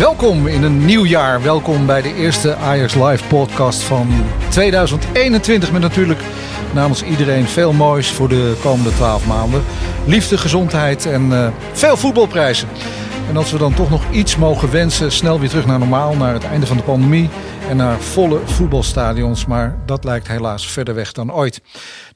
Welkom in een nieuw jaar. Welkom bij de eerste Ajax Live podcast van 2021. Met natuurlijk namens iedereen veel moois voor de komende 12 maanden. Liefde, gezondheid en uh, veel voetbalprijzen. En als we dan toch nog iets mogen wensen, snel weer terug naar normaal, naar het einde van de pandemie en naar volle voetbalstadions. Maar dat lijkt helaas verder weg dan ooit.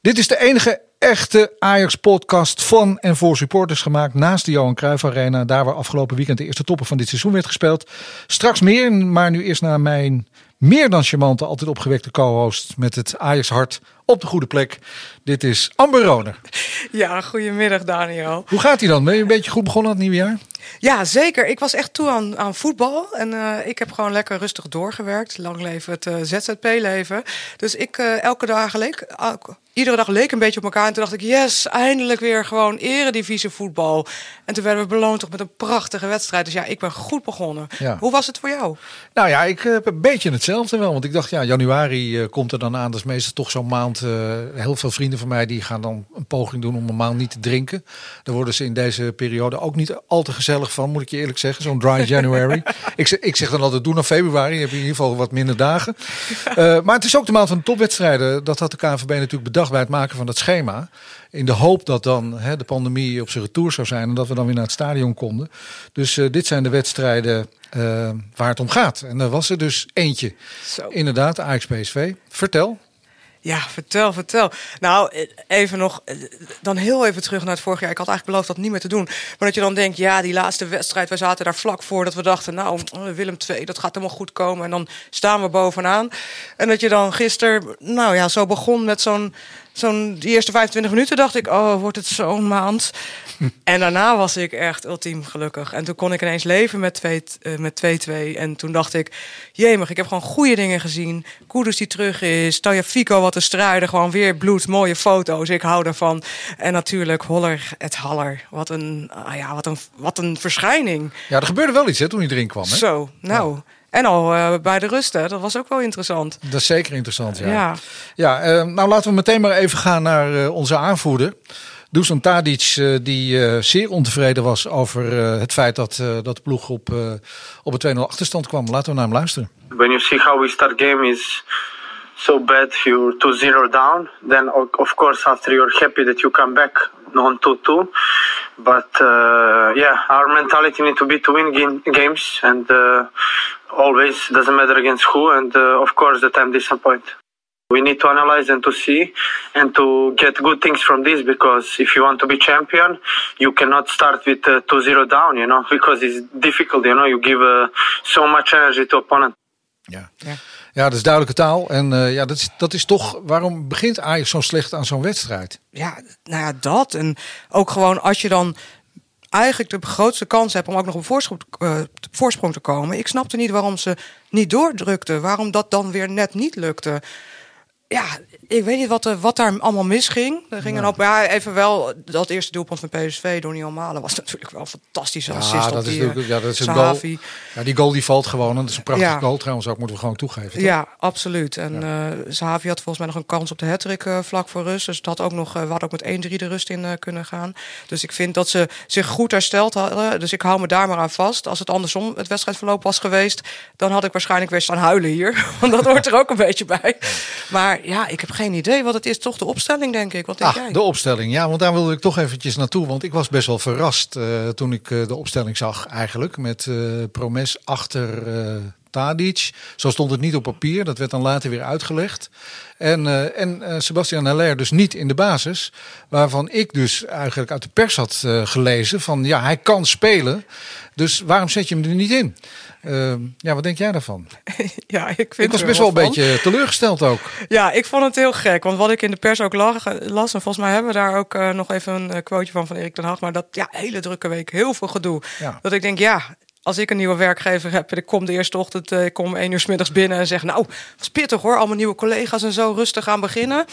Dit is de enige echte Ajax-podcast van en voor supporters gemaakt naast de Johan Cruijff Arena. Daar waar afgelopen weekend de eerste toppen van dit seizoen werd gespeeld. Straks meer, maar nu eerst naar mijn meer dan charmante, altijd opgewekte co-host met het Ajax hart op de goede plek. Dit is Amber Roner. Ja, goedemiddag Daniel. Hoe gaat hij dan? Ben je een beetje goed begonnen aan het nieuwe jaar? Ja, zeker. Ik was echt toe aan, aan voetbal. En uh, ik heb gewoon lekker rustig doorgewerkt. Lang leven het uh, ZZP-leven. Dus ik uh, elke dag leek, iedere dag leek een beetje op elkaar. En toen dacht ik, yes, eindelijk weer gewoon eredivisie voetbal. En toen werden we beloond toch met een prachtige wedstrijd. Dus ja, ik ben goed begonnen. Ja. Hoe was het voor jou? Nou ja, ik heb een beetje hetzelfde wel. Want ik dacht, ja, januari komt er dan aan. Dat is meestal toch zo'n maand. heel veel vrienden van mij die gaan dan een poging doen om een maand niet te drinken. Dan worden ze in deze periode ook niet al te gezellig van, moet ik je eerlijk zeggen. Zo'n dry January. ik, zeg, ik zeg dan altijd, doe naar februari. heb je in ieder geval wat minder dagen. Uh, maar het is ook de maand van de topwedstrijden. Dat had de KNVB natuurlijk bedacht bij het maken van dat schema. In de hoop dat dan hè, de pandemie op zijn retour zou zijn. En dat we dan weer naar het stadion konden. Dus uh, dit zijn de wedstrijden uh, waar het om gaat. En daar was er dus eentje. Zo. Inderdaad, Ajax PSV. Vertel. Ja, vertel, vertel. Nou, eh, even nog, eh, dan heel even terug naar het vorig jaar. Ik had eigenlijk beloofd dat niet meer te doen. Maar dat je dan denkt, ja, die laatste wedstrijd, wij zaten daar vlak voor. Dat we dachten, nou, Willem II, dat gaat helemaal goed komen. En dan staan we bovenaan. En dat je dan gisteren, nou ja, zo begon met zo'n zo'n die eerste 25 minuten dacht ik, oh, wordt het zo'n maand. en daarna was ik echt ultiem gelukkig. En toen kon ik ineens leven met 2-2. Uh, met 2-2. En toen dacht ik, jemig, ik heb gewoon goede dingen gezien. Koeders die terug is. Fico wat te strijden. Gewoon weer bloed, mooie foto's. Ik hou daarvan. En natuurlijk Holler het Haller. Wat een, ah ja, wat een, wat een verschijning. Ja, er gebeurde wel iets hè, toen hij erin kwam. Hè? Zo, nou... En al uh, bij de rust, hè. dat was ook wel interessant. Dat is zeker interessant, ja. Ja, ja uh, nou laten we meteen maar even gaan naar uh, onze aanvoerder. Dusan Tadic, die zeer ontevreden was over het feit dat, dat de ploeg op, op een 2-0 achterstand kwam. Laten we naar hem luisteren. When you see how we start game is so bad, you're 2-0 down. Then of course after you're happy that you come back on 2-2. But yeah, our mentality need to be to win games and always doesn't matter against who and uh, of course that I'm disappointed. We need to analyze and to see and to get good things from this because if you want to be champion, you cannot start with uh, 2-0 down, you know, because it's difficult, you know, you give uh, so much energy to opponent. yeah ja. Ja, dat is duidelijke taal. En uh, ja, dat is, dat is toch waarom begint Ajax zo slecht aan zo'n wedstrijd? Ja, nou ja, dat. En ook gewoon als je dan eigenlijk de grootste kans hebben om ook nog een voorsprong, uh, voorsprong te komen. Ik snapte niet waarom ze niet doordrukte. Waarom dat dan weer net niet lukte. Ja, ik weet niet wat, er, wat daar allemaal misging. Er ging een hoop, ja, even wel dat eerste doelpunt van PSV door Niel Malen was natuurlijk wel een fantastische ja, assist. Dat is die, ja, dat is een goal. Ja, die goal die valt gewoon. En dat is een prachtige ja. goal trouwens ook, moeten we gewoon toegeven. Toch? Ja, absoluut. En ja. Uh, Zavi had volgens mij nog een kans op de hattrick uh, vlak voor rust. Dus dat ook nog, uh, we hadden ook met 1-3 de rust in kunnen gaan. Dus ik vind dat ze zich goed hersteld hadden. Dus ik hou me daar maar aan vast. Als het andersom het wedstrijdverloop was geweest, dan had ik waarschijnlijk weer staan huilen hier. Want dat hoort er ook een beetje bij. Maar ja, ik heb geen idee wat het is. Toch de opstelling, denk ik. Wat denk ah, jij? De opstelling, ja. Want daar wilde ik toch eventjes naartoe. Want ik was best wel verrast uh, toen ik uh, de opstelling zag eigenlijk. Met uh, Promes achter Tadic. Zo stond het niet op papier. Dat werd dan later weer uitgelegd. En, uh, en uh, Sebastian Haller dus niet in de basis. Waarvan ik dus eigenlijk uit de pers had uh, gelezen van ja, hij kan spelen. Dus waarom zet je hem er niet in? Uh, ja, wat denk jij daarvan? ja, ik vind ik was best wel een beetje teleurgesteld ook. Ja, ik vond het heel gek. Want wat ik in de pers ook las, las en volgens mij hebben we daar ook nog even een quoteje van van Erik ten Hag. Maar dat ja, hele drukke week, heel veel gedoe. Ja. Dat ik denk, ja, als ik een nieuwe werkgever heb en ik kom de eerste ochtend, ik kom één uur s middags binnen en zeg, nou, was pittig hoor, allemaal nieuwe collega's en zo rustig aan beginnen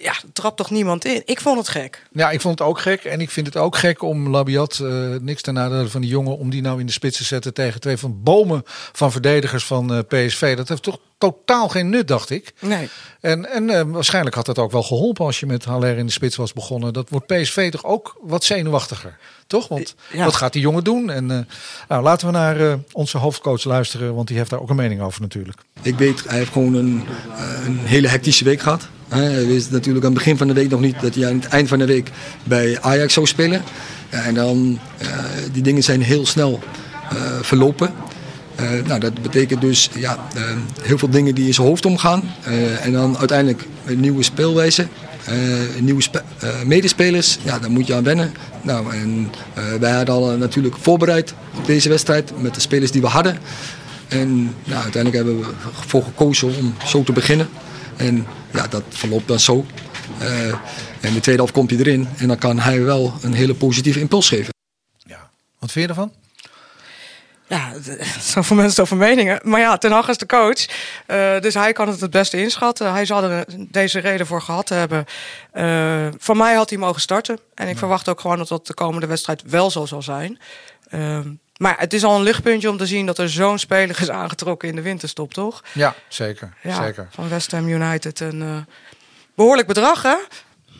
ja, trapt toch niemand in? Ik vond het gek. Ja, ik vond het ook gek. En ik vind het ook gek om Labiat, uh, niks ten nadele van die jongen, om die nou in de spits te zetten tegen twee van bomen van verdedigers van uh, PSV. Dat heeft toch totaal geen nut, dacht ik. Nee. En, en uh, waarschijnlijk had het ook wel geholpen als je met Haller in de spits was begonnen. Dat wordt PSV toch ook wat zenuwachtiger. Toch? Want ja. wat gaat die jongen doen? En uh, nou, laten we naar uh, onze hoofdcoach luisteren, want die heeft daar ook een mening over natuurlijk. Ik weet, hij heeft gewoon een, een hele hectische week gehad. Hij wist natuurlijk aan het begin van de week nog niet dat hij aan het eind van de week bij Ajax zou spelen. En dan, die dingen zijn heel snel verlopen. Uh, nou, dat betekent dus ja, heel veel dingen die in zijn hoofd omgaan. En dan uiteindelijk een nieuwe speelwijze, nieuwe spe medespelers. Ja, daar moet je aan wennen. Nou, en wij hadden al natuurlijk voorbereid op deze wedstrijd met de spelers die we hadden. En nou, uiteindelijk hebben we ervoor gekozen om zo te beginnen. En ja, dat verloopt dan zo. en de tweede helft komt hij erin en dan kan hij wel een hele positieve impuls geven. Ja, wat vind je ervan? Ja, zoveel mensen zoveel meningen. Maar ja, Ten Hag is de coach. Uh, dus hij kan het het beste inschatten. Hij zal er deze reden voor gehad hebben. Uh, van mij had hij mogen starten. En ik verwacht ook gewoon dat dat de komende wedstrijd wel zo zal zijn. Uh, maar het is al een lichtpuntje om te zien dat er zo'n speler is aangetrokken in de winterstop, toch? Ja, zeker. Ja, zeker. Van West Ham United. Een uh, behoorlijk bedrag, hè?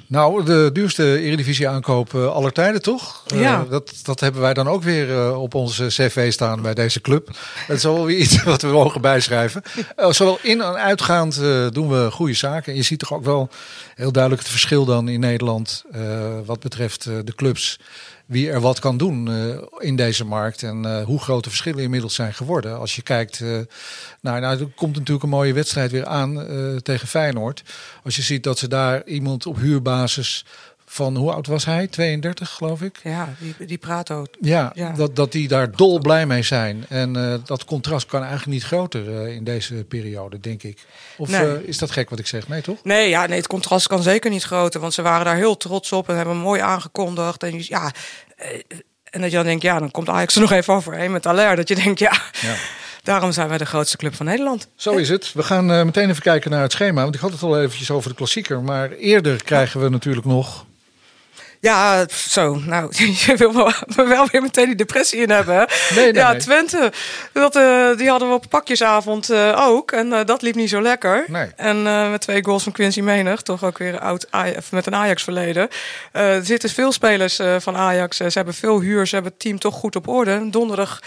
Nou, de duurste Eredivisie aankoop uh, aller tijden, toch? Ja. Uh, dat, dat hebben wij dan ook weer uh, op onze cv staan bij deze club. Dat is wel weer iets wat we mogen bijschrijven. zowel in en uitgaand doen we goede zaken. En je ziet toch ook wel heel duidelijk het verschil dan in Nederland wat betreft de clubs wie er wat kan doen uh, in deze markt. En uh, hoe grote verschillen inmiddels zijn geworden. Als je kijkt, uh, nou, nou, er komt natuurlijk een mooie wedstrijd weer aan tegen Feyenoord. Als je ziet dat ze daar iemand op huurbasis van hoe oud was hij? 32 geloof ik. Ja, die, die Prato. Ja, ja, Dat, dat die daar dol blij mee zijn. En uh, dat contrast kan eigenlijk niet groter uh, in deze periode, denk ik. Of nee. uh, is dat gek wat ik zeg? Nee, toch? Nee, ja, nee, het contrast kan zeker niet groter. Want ze waren daar heel trots op en hebben mooi aangekondigd. En ja, en dat je dan denkt, ja, dan komt Ajax er nog even overheen met Aller. Dat je denkt, ja... ja. Daarom zijn wij de grootste club van Nederland. Zo is het. We gaan uh, meteen even kijken naar het schema. Want ik had het al eventjes over de klassieker. Maar eerder krijgen we natuurlijk nog ja, zo. Nou, je wil wel, wel weer meteen die depressie in hebben. Nee, nee, ja. Twente. Dat, uh, die hadden we op pakjesavond uh, ook. En uh, dat liep niet zo lekker. Nee. En met twee goals van Quincy Menig. Toch ook weer oud met een Ajax verleden. er zitten veel spelers van Ajax. ze hebben veel huur. Ze hebben het team toch goed op orde. Donderdag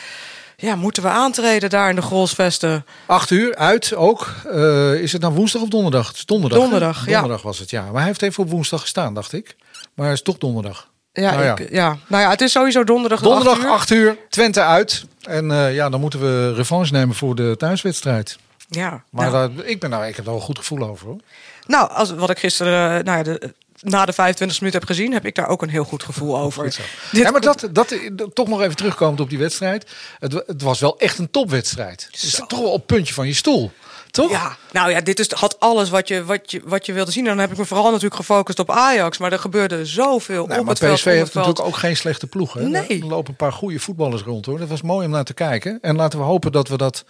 ja, moeten we aantreden daar in de Grolsvesten. Acht uur, uit ook. Uh, is het nou woensdag of donderdag? Het is donderdag. Donderdag, ja. Donderdag was het, ja. Maar hij heeft even op woensdag gestaan, dacht ik. Maar het is toch donderdag. Ja, nou ja. Ik, ja. Nou ja, het is sowieso donderdag. Donderdag 8 uur. 8 uur, Twente uit. En uh, ja, dan moeten we revanche nemen voor de thuiswedstrijd. Ja. Maar nou. daar, ik, ben nou, ik heb er wel een goed gevoel over hoor. Nou, als, wat ik gisteren, nou ja, de, na de 25 minuten heb gezien, heb ik daar ook een heel goed gevoel over. Goed Dit ja, maar dat, dat, toch nog even terugkomend op die wedstrijd. Het, het was wel echt een topwedstrijd. Het is toch wel op het puntje van je stoel. Toch? Ja, nou ja, dit is, had alles wat je, wat, je, wat je wilde zien. En dan heb ik me vooral natuurlijk gefocust op Ajax. Maar er gebeurde zoveel nou, op maar het veld. PSV heeft natuurlijk ook geen slechte ploeg. Hè? Nee. Er lopen een paar goede voetballers rond hoor. Dat was mooi om naar te kijken. En laten we hopen dat we dat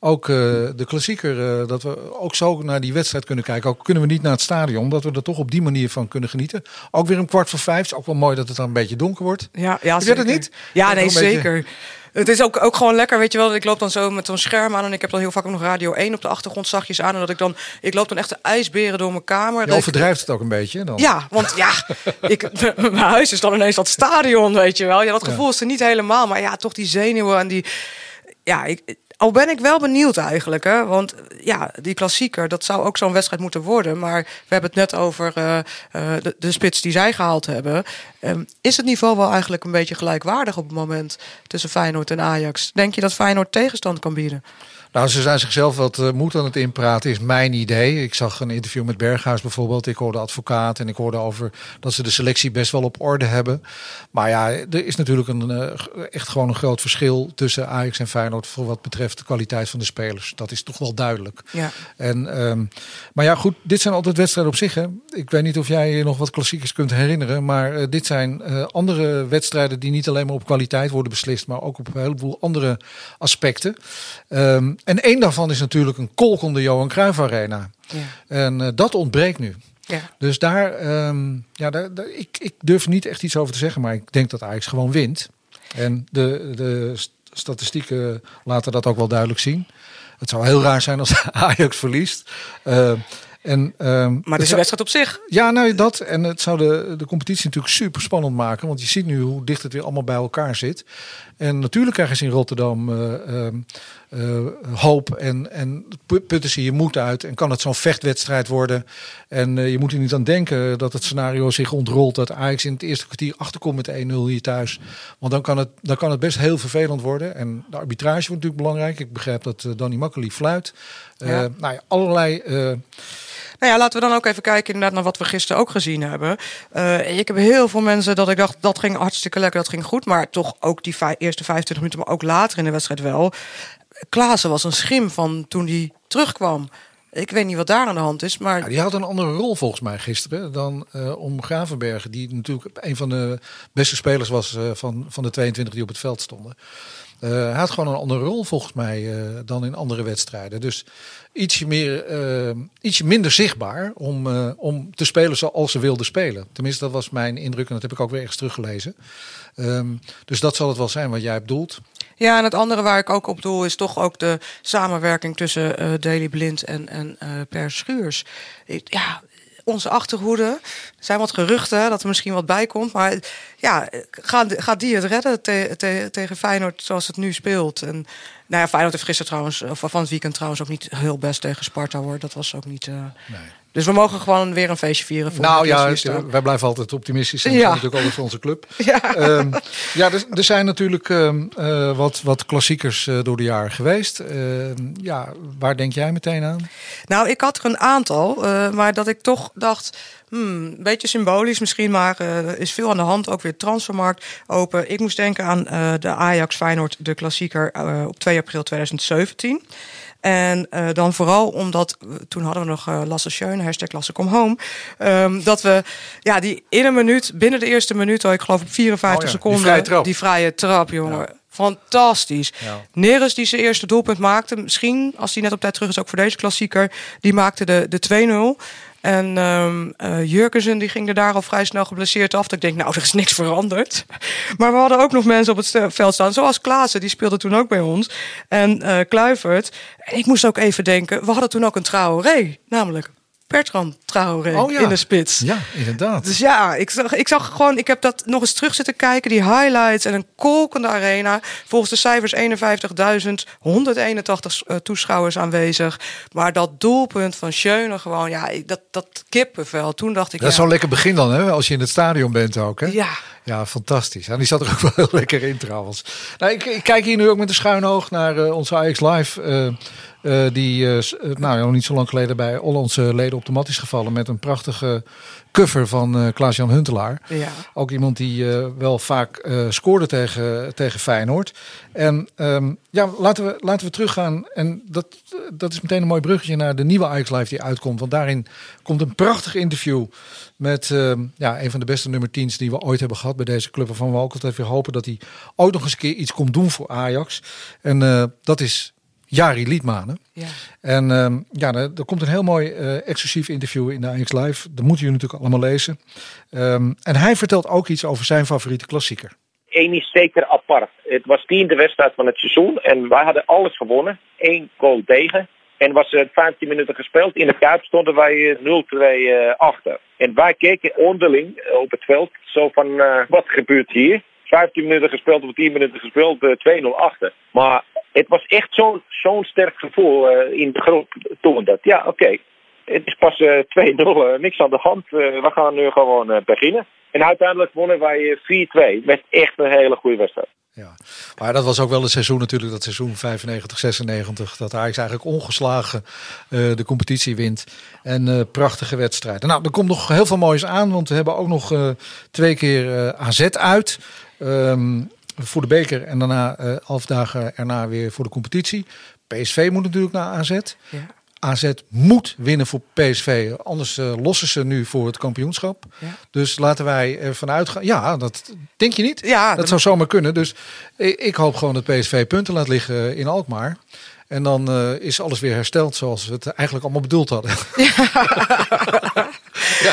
ook uh, de klassieker, uh, dat we ook zo naar die wedstrijd kunnen kijken. Ook kunnen we niet naar het stadion, dat we er toch op die manier van kunnen genieten. Ook weer een kwart voor vijf. Het is ook wel mooi dat het dan een beetje donker wordt. Ja, ja Weet het niet? Ja, nee, zeker. Beetje... Het is ook, ook gewoon lekker, weet je wel. Ik loop dan zo met zo'n scherm aan en ik heb dan heel vaak ook nog Radio 1 op de achtergrond zachtjes aan. En dat ik dan, ik loop dan echt de ijsberen door mijn kamer. Je overdrijft het ook een beetje dan. Ja, want ja, ik, mijn huis is dan ineens dat stadion, weet je wel. Ja, dat gevoel ja. is er niet helemaal, maar ja, toch die zenuwen en die... Ja, ik, al ben ik wel benieuwd eigenlijk. Hè? Want ja, die klassieker, dat zou ook zo'n wedstrijd moeten worden. Maar we hebben het net over uh, uh, de, de, spits die zij gehaald hebben. Um, is het niveau wel eigenlijk een beetje gelijkwaardig op het moment tussen Feyenoord en Ajax? Denk je dat Feyenoord tegenstand kan bieden? Nou, ze zijn zichzelf wat uh, moed aan het inpraten, is mijn idee. Ik zag een interview met Berghuis bijvoorbeeld. Ik hoorde advocaat en ik hoorde over dat ze de selectie best wel op orde hebben. Maar ja, er is natuurlijk een, uh, echt gewoon een groot verschil tussen Ajax en Feyenoord voor wat betreft de kwaliteit van de spelers. Dat is toch wel duidelijk. Ja. En, um, maar ja, goed, dit zijn altijd wedstrijden op zich. Hè. Ik weet niet of jij je nog wat klassiekers kunt herinneren, maar uh, dit zijn andere wedstrijden die niet alleen maar op kwaliteit worden beslist, maar ook op een heleboel andere aspecten. Um, en één daarvan is natuurlijk een kolkende Johan Cruijff Arena. Ja. En uh, dat ontbreekt nu. Ja. Dus daar, um, ja, daar, daar, ik, ik durf niet echt iets over te zeggen, maar ik denk dat Ajax gewoon wint. En de, de statistieken laten dat ook wel duidelijk zien. Het zou heel raar zijn als Ajax verliest. Uh, en, um, maar het is een wedstrijd op zich. Ja, nou dat. En het zou de, de competitie natuurlijk super spannend maken. Want je ziet nu hoe dicht het weer allemaal bij elkaar zit. En natuurlijk krijgen ze in Rotterdam uh, uh, uh, hoop. En, en putten ze je moed uit. En kan het zo'n vechtwedstrijd worden. En je moet er niet aan denken dat het scenario zich ontrolt. Dat Ajax in het eerste kwartier achterkomt met 1-0 hier thuis. Want dan kan, het, dan kan het best heel vervelend worden. En de arbitrage wordt natuurlijk belangrijk. Ik begrijp dat Danny Makkely fluit. Ja. Nou ja, allerlei... Nou ja, laten we dan ook even kijken inderdaad naar wat we gisteren ook gezien hebben. Uh, ik heb heel veel mensen dat ik dacht, dat ging hartstikke lekker, dat ging goed. Maar toch ook die eerste 25 minuten, maar ook later in de wedstrijd wel. Klaassen was een schim van toen hij terugkwam. Ik weet niet wat daar aan de hand is, maar... Ja, die had een andere rol volgens mij gisteren dan uh, om Gravenbergen. Die natuurlijk een van de beste spelers was uh, van, van de 22 die op het veld stonden. Uh, hij had gewoon een andere rol volgens mij dan in andere wedstrijden. Dus ietsje, meer, ietsje minder zichtbaar om, om te spelen zoals ze wilden spelen. Tenminste, dat was mijn indruk en dat heb ik ook weer ergens teruggelezen. Um, dus dat zal het wel zijn wat jij bedoelt. Ja, en het andere waar ik ook op doel is toch ook de samenwerking tussen uh, Daily Blind en, en uh, Per Schuurs. Ja, onze achterhoede. Er zijn wat geruchten dat er misschien wat bij komt. Maar ja, gaat, gaat die het redden te, te, tegen Feyenoord zoals het nu speelt? En nou ja, Feyenoord heeft gisteren trouwens, of van het weekend trouwens ook niet heel best tegen Sparta hoor. Dat was ook niet... Uh... Nee. Dus we mogen gewoon weer een feestje vieren. Voor nou ja, wij blijven altijd optimistisch. En ja. dat is natuurlijk altijd voor onze club. Ja, um, ja er, er, zijn natuurlijk um, uh, wat, wat klassiekers uh, door de jaren geweest. Uh, ja, waar denk jij meteen aan? Nou, ik had er een aantal. maar dat ik toch dacht... Hmm, een beetje symbolisch misschien, maar er is veel aan de hand. Ook weer transfermarkt open. Ik moest denken aan de Ajax Feyenoord, de klassieker op 2 april 2017. En uh, dan vooral omdat, toen hadden we nog uh, Lasse Schöne, hashtag Lasse Come Home. Um, dat we ja, die in een minuut, binnen de eerste minuut, ik geloof op 54 oh ja, seconden. Die vrije trap, die vrije trap jongen. Ja. Fantastisch. Ja. Neres die zijn eerste doelpunt maakte. Misschien, als hij net op tijd terug is, ook voor deze klassieker. Die maakte de, de 2-0. En um, uh, Jurkensen die ging er daar al vrij snel geblesseerd af. Dat ik denk, nou, er is niks veranderd. Maar we hadden ook nog mensen op het veld staan. Zoals Klaassen, die speelde toen ook bij ons. En uh, Kluivert. En ik moest ook even denken, we hadden toen ook een Traoré. Namelijk Bertrand Traoré oh, ja. in de spits. Ja, inderdaad. Dus ja, ik zag, ik zag gewoon, ik heb dat nog eens terug zitten kijken, die highlights en een kolkende arena. Volgens de cijfers 51.181 uh, toeschouwers aanwezig. Maar dat doelpunt van Schöne gewoon, ja, dat, dat kippenvel. Toen dacht ik, Dat is ja, zo'n lekker begin dan, hè? Als je in het stadion bent ook, hè? ja, Ja, fantastisch. En die zat er ook wel heel lekker in trouwens. Nou, ik, kijk hier nu ook met een schuin oog naar uh, onze Ajax Live. Uh, uh, die nou, nog niet zo lang geleden bij al leden op de mat is gevallen. Met een prachtige cover van uh, Klaas-Jan Huntelaar. ja. Ook iemand die uh, wel vaak uh, scoorde tegen, tegen Feyenoord. En um, ja, laten we, laten we teruggaan. En dat, dat is meteen een mooi bruggetje naar de nieuwe Ajax Live die uitkomt. Want daarin komt een prachtig interview met uh, ja, een van de beste nummer 10's die we ooit hebben gehad bij deze club. Waarvan we ook altijd weer hopen dat hij ooit nog eens een keer iets komt doen voor Ajax. En uh, dat is Jari Liedmanen. Ja. En um, ja, er, er, komt een heel mooi uh, exclusief interview in de Ajax Live. Dat moeten jullie natuurlijk allemaal lezen. Um, en hij vertelt ook iets over zijn favoriete klassieker. Eén is zeker apart. Het was tiende wedstrijd van het seizoen en wij hadden alles gewonnen. Eén goal tegen. En was uh, 15 minuten gespeeld. In de Kuip stonden wij uh, 0-2 uh, achter. En wij keken onderling op het veld zo van uh, wat gebeurt hier? 15 minuten gespeeld of 10 minuten gespeeld, 2-0 achter. Maar het was echt zo'n zo'n sterk gevoel uh, in de groep toen. Dat ja, oké, Het is pas eh, 2-0, eh, niks aan de hand. Eh, we gaan nu gewoon eh, beginnen. En uiteindelijk wonnen wij eh, 4-2 met echt een hele goede wedstrijd. Ja, maar dat was ook wel het seizoen natuurlijk, dat seizoen 95, 96, dat Ajax eigenlijk ongeslagen eh, de competitie wint. En eh, prachtige wedstrijden. Nou, er komt nog heel veel moois aan, want we hebben ook nog eh, twee keer eh, AZ uit. Ehm, voor de beker en daarna eh half dagen erna weer voor de competitie. PSV moet natuurlijk naar AZ. Ja. AZ moet winnen voor PSV, anders eh, lossen ze nu voor het kampioenschap. Ja. Dus laten wij ervan uitgaan. Ja, dat denk je niet. Ja, dat dat- zou zomaar kunnen. Dus ik, ik hoop gewoon dat PSV punten laat liggen in Alkmaar. En dan eh, is alles weer hersteld zoals we het eigenlijk allemaal bedoeld hadden.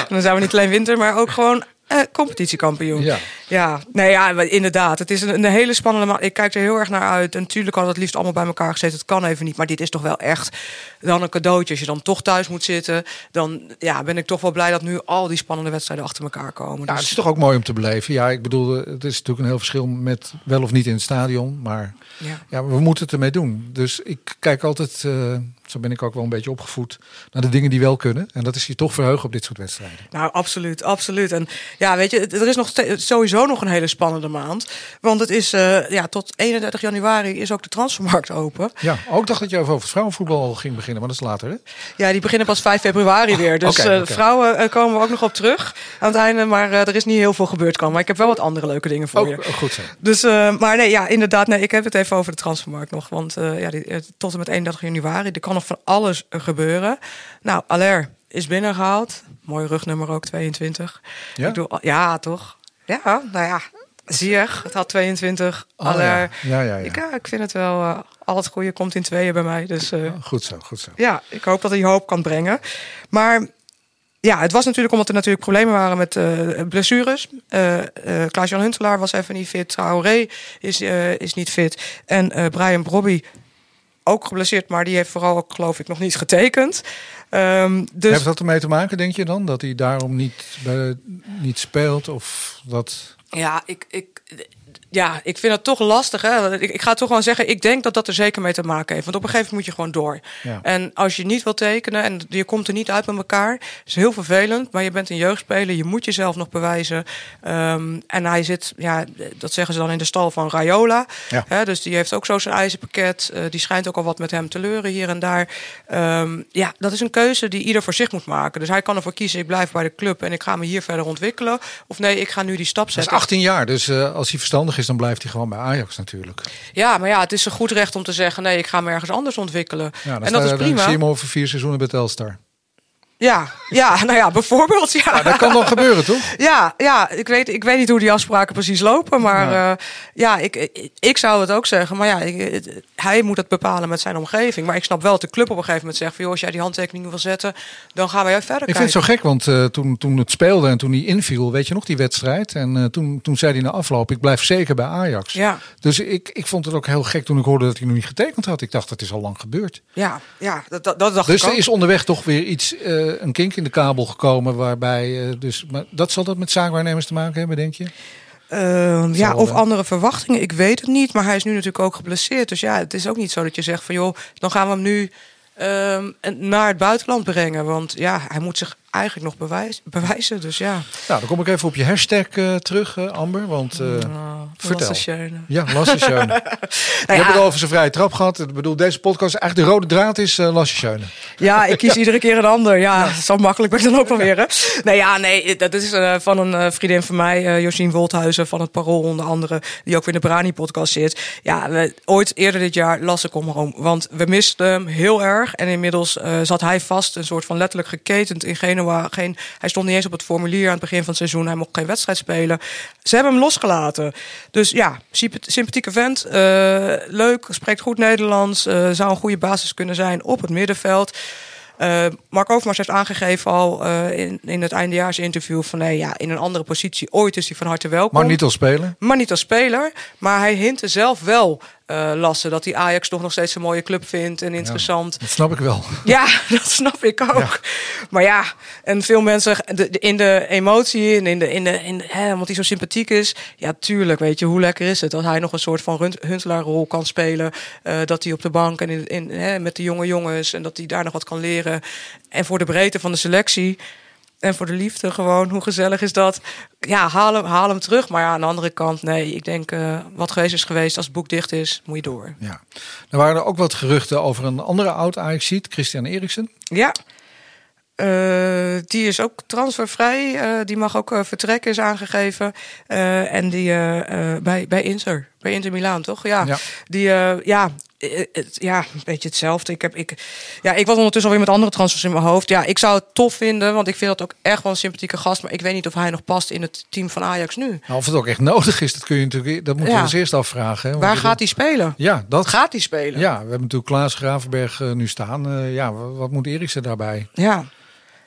Dan zijn we niet alleen winter, maar ook gewoon eh, competitiekampioen. Ja. Ja, nee, ja, inderdaad. Het is een, een hele spannende maand. Ik kijk er heel erg naar uit. En natuurlijk we het liefst allemaal bij elkaar gezeten. Het kan even niet. Maar dit is toch wel echt dan een cadeautje. Als je dan toch thuis moet zitten, dan ja, ben ik toch wel blij dat nu al die spannende wedstrijden achter elkaar komen. Ja, Dus- het is toch ook mooi om te beleven. Ja, ik bedoel, het is natuurlijk een heel verschil met wel of niet in het stadion. Maar ja. ja, we moeten het ermee doen. Dus ik kijk altijd, eh, zo ben ik ook wel een beetje opgevoed, naar de dingen die wel kunnen. En dat is je toch verheugen op dit soort wedstrijden. Nou, absoluut, absoluut. En ja, weet je, er is nog sowieso nog een hele spannende maand. Want het is, eh, ja, tot 31 januari is ook de transfermarkt open. Ja, ook dacht dat je over vrouwenvoetbal ging beginnen, maar dat is later hè? Ja, die beginnen pas 5 februari weer. Dus oké, eh, vrouwen komen we ook nog op terug aan het einde. Maar er is niet heel veel gebeurd kan. Maar ik heb wel wat andere leuke dingen voor Ook, je. goed zo. Dus, maar nee, ja, inderdaad. Nee, ik heb het even over de transfermarkt nog. Want eh, ja, die, eh, tot en met 31 januari, er kan nog van alles gebeuren. Nou, Aller is binnengehaald. Mooi rugnummer ook, 22. Ja? Ik doe, ja, toch? Ja, nou ja. Zie je, het had 22. Oh, Aller. ja. Ja. Ik, ja, ik vind het wel, eh, al het goede komt in tweeën bij mij. Dus Goed zo, goed zo. ja, ik hoop dat hij hoop kan brengen. Maar ja, het was natuurlijk omdat er natuurlijk problemen waren met eh, blessures. Eh eh, Klaas-Jan Huntelaar was even niet fit. Traoré is, eh, is niet fit. En eh, Brian Brobby ook geblesseerd, maar die heeft vooral ook, geloof ik, nog niet getekend. Ehm, dus Heeft dat ermee te maken, denk je dan? Dat hij daarom niet, bij, niet speelt? Of dat... Ja, ik, ik, ja, ik vind het toch lastig. Hè? Ik, ik ga toch gewoon zeggen, ik denk dat dat er zeker mee te maken heeft. Want op een gegeven moment moet je gewoon door. Ja. En als je niet wil tekenen en je komt er niet uit met elkaar, is heel vervelend. Maar je bent een jeugdspeler, je moet jezelf nog bewijzen. Ehm, en hij zit, ja, dat zeggen ze dan in de stal van Raiola. Ja. Hè? Dus die heeft ook zo zijn ijzerpakket. Eh, die schijnt ook al wat met hem te leuren hier en daar. Ehm, ja, dat is een keuze die ieder voor zich moet maken. Dus hij kan ervoor kiezen, ik blijf bij de club en ik ga me hier verder ontwikkelen. Of nee, ik ga nu die stap Hij is zetten. 18 jaar, dus eh, als hij verstandig is, dan blijft hij gewoon bij Ajax natuurlijk. Ja, maar ja, het is een goed recht om te zeggen: nee, ik ga me ergens anders ontwikkelen. Ja, en dat is prima. zie je hem over vier seizoenen bij Telstar. Ja, ja, nou ja, bijvoorbeeld. Ja, Ja, dat kan dan gebeuren, toch? ja, ja ik, weet, ik weet niet hoe die afspraken precies lopen. Maar ja, ja ik, ik, ik zou het ook zeggen. Maar ja, ik, hij moet het bepalen met zijn omgeving. Maar ik snap wel dat de club op een gegeven moment zegt: van, joh, als jij die handtekening wil zetten, dan gaan wij verder. Ik vind het zo gek, want eh, toen, toen het speelde en toen hij inviel, weet je nog die wedstrijd? En eh, toen, toen zei hij na afloop, ik blijf zeker bij Ajax. Ja, Dus ik, ik vond het ook heel gek toen ik hoorde dat hij nog niet getekend had. Ik dacht, dat is al lang gebeurd. ja, ja dat, dat, dat dacht Dus ik ook. er is onderweg toch weer iets, eh, een kink in de kabel gekomen, waarbij, eh, dus, maar dat zal dat met zaakwaarnemers te maken hebben, denk je? Ehm, ja, of andere verwachtingen. Ik weet het niet. Maar hij is nu natuurlijk ook geblesseerd. Dus ja, het is ook niet zo dat je zegt van joh, dan gaan we hem nu ehm, naar het buitenland brengen. Want ja, hij moet zich eigenlijk nog bewijs, bewijzen. Dus ja. Nou, dan kom ik even op je hashtag eh, terug, eh, Amber. Want eh, vertel. Lasse. Ja, Lasse. Nou Je hebt ja, het over zijn vrije trap gehad. Ik bedoel, deze podcast, eigenlijk de rode draad is eh Lasse. Ja, ik kies iedere keer een ander. Ja, zo makkelijk ben ik dan ook wel weer. Hè? Nee, ja, nee, dat is van een vriendin van mij, Josien Wolthuizen van het Parool onder andere, die ook weer in de Brani-podcast zit. Ja, we, ooit eerder dit jaar las ik om home, want we misten hem heel erg. En inmiddels zat hij vast, een soort van letterlijk geketend in Genua. Geen, hij stond niet eens op het formulier aan het begin van het seizoen. Hij mocht geen wedstrijd spelen. Ze hebben hem losgelaten. Dus ja, symp- sympathieke vent. eh, leuk, spreekt goed Nederlands. eh, zou een goede basis kunnen zijn op het middenveld. Eh, Mark Overmars heeft aangegeven al eh, in, in het eindejaarsinterview... van nee, ja, in een andere positie ooit is hij van harte welkom. Maar niet als speler. Maar niet als speler. Maar hij hintte zelf wel eh, lassen. Dat hij Ajax toch nog steeds een mooie club vindt en interessant. Dat snap ik wel. Ja, dat snap ik ook. Maar ja, en veel mensen de, de- in de emotie en in de, in de, in de hè, omdat hij zo sympathiek is. Ja, tuurlijk, weet je, hoe lekker is het dat hij nog een soort van Huntelaarrol kan spelen. eh, dat hij op de bank en in, in, hè, met de jonge jongens en dat hij daar nog wat kan leren. En voor de breedte van de selectie. En voor de liefde gewoon, hoe gezellig is dat? Ja, haal hem, haal hem terug. Maar ja, aan de andere kant, nee, ik denk eh, wat geweest is geweest. Als het boek dicht is, moet je door. Ja. Er waren er ook wat geruchten over een andere oud ajax Christian Eriksen. Ja. Eh, die is ook transfervrij. Eh, die mag ook eh, vertrekken, is aangegeven. En die bij, bij Inter. Bij Inter Milaan, toch? Ja. Ja. Die, ja, ja, een beetje hetzelfde. Ik, heb, ik, ja, ik was ondertussen alweer met andere transfers in mijn hoofd. Ja, ik zou het tof vinden, want ik vind dat ook echt wel een sympathieke gast. Maar ik weet niet of hij nog past in het team van Ajax nu. Nou, of het ook echt nodig is, dat kun je natuurlijk. Dat moeten Ja. we ons eerst afvragen. Hè? Waar gaat hij spelen? Ja, dat Gaat hij spelen? Ja, we hebben natuurlijk Klaas Gravenberg eh, nu staan. Eh, ja, wa- wat moet Eriksen daarbij? Ja.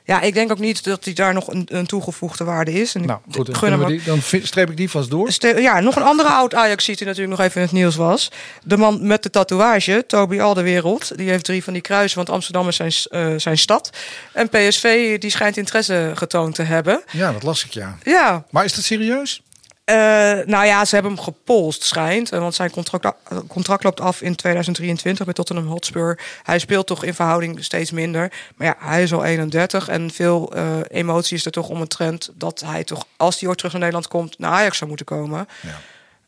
Ja, ik denk ook niet dat hij daar nog een, een toegevoegde waarde is. En Nou, goed, dan, die, dan streep ik die vast door. Ste- Ja, nog een andere oud Ajax die natuurlijk nog even in het nieuws was. De man met de tatoeage, Toby Alderwereld. Die heeft drie van die kruisen, want Amsterdam is zijn, eh, zijn stad. En PSV die schijnt interesse getoond te hebben. Ja, dat las ik ja. Ja, Maar is dat serieus? Eh, nou ja, ze hebben hem gepolst, schijnt. Eh, Want zijn contract, contract loopt af in 2023 bij Tottenham Hotspur. Hij speelt toch in verhouding steeds minder. Maar ja, hij is al 31 en veel eh, emotie is er toch om een trend... dat hij toch, als hij ooit terug naar Nederland komt, naar Ajax zou moeten komen. Ja.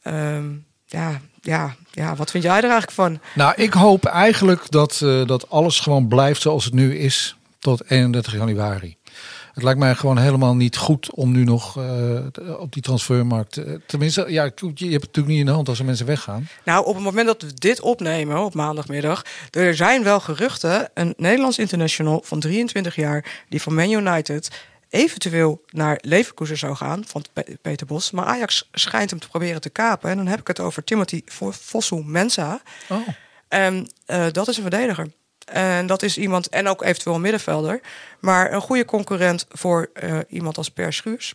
Ehm, ja, ja, ja, wat vind jij er eigenlijk van? Nou, ik hoop eigenlijk dat, eh, dat alles gewoon blijft zoals het nu is tot 31 januari. Het lijkt mij gewoon helemaal niet goed om nu nog eh, op die transfermarkt. eh, tenminste, ja, je hebt het natuurlijk niet in de hand als er mensen weggaan. Nou, op het moment dat we dit opnemen, op maandagmiddag... er zijn wel geruchten, een Nederlands international van 23 jaar... die van Man United eventueel naar Leverkusen zou gaan, van Pe- Peter Bos. Maar Ajax schijnt hem te proberen te kapen. En dan heb ik het over Timothy Fosu Mensa. Oh. En eh, dat is een verdediger. En dat is iemand, en ook eventueel een middenvelder. Maar een goede concurrent voor eh, iemand als Per Schuurs.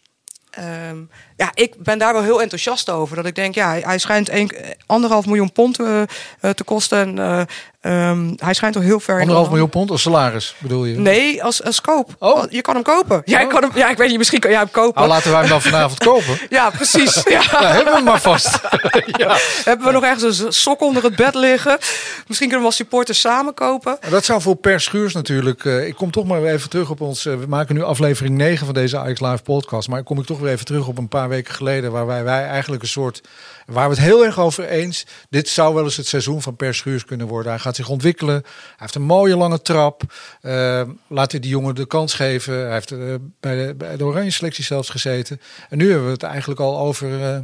Ehm, ja, ik ben daar wel heel enthousiast over. Dat ik denk, ja, hij, hij schijnt een, anderhalf miljoen pond eh, eh, te kosten. En, eh, ehm, hij schijnt al heel ver Anderhalf de- miljoen pond als salaris, bedoel je? Nee, als, als koop. Oh. Je kan hem kopen. Ja, ik kan hem, ja, ik weet niet, misschien kan jij hem kopen. Nou, laten wij hem dan vanavond kopen. Ja, precies. Ja. Ja, hebben we hem maar vast. ja. Hebben we nog ergens een sok onder het bed liggen? Misschien kunnen we als supporters samen kopen. Dat zou voor Per Schuurs natuurlijk. eh, ik kom toch maar weer even terug op ons. eh, we maken nu aflevering 9 van deze Ajax Live podcast. Maar kom ik toch weer even terug op een paar weken geleden. Waar wij, wij eigenlijk een soort. Waar we het heel erg over eens. Dit zou wel eens het seizoen van Per Schuurs kunnen worden. Hij gaat zich ontwikkelen. Hij heeft een mooie lange trap. Eh, laat hij die jongen de kans geven. Hij heeft eh, bij, de, bij de Oranje selectie zelfs gezeten. En nu hebben we het eigenlijk al over. eh,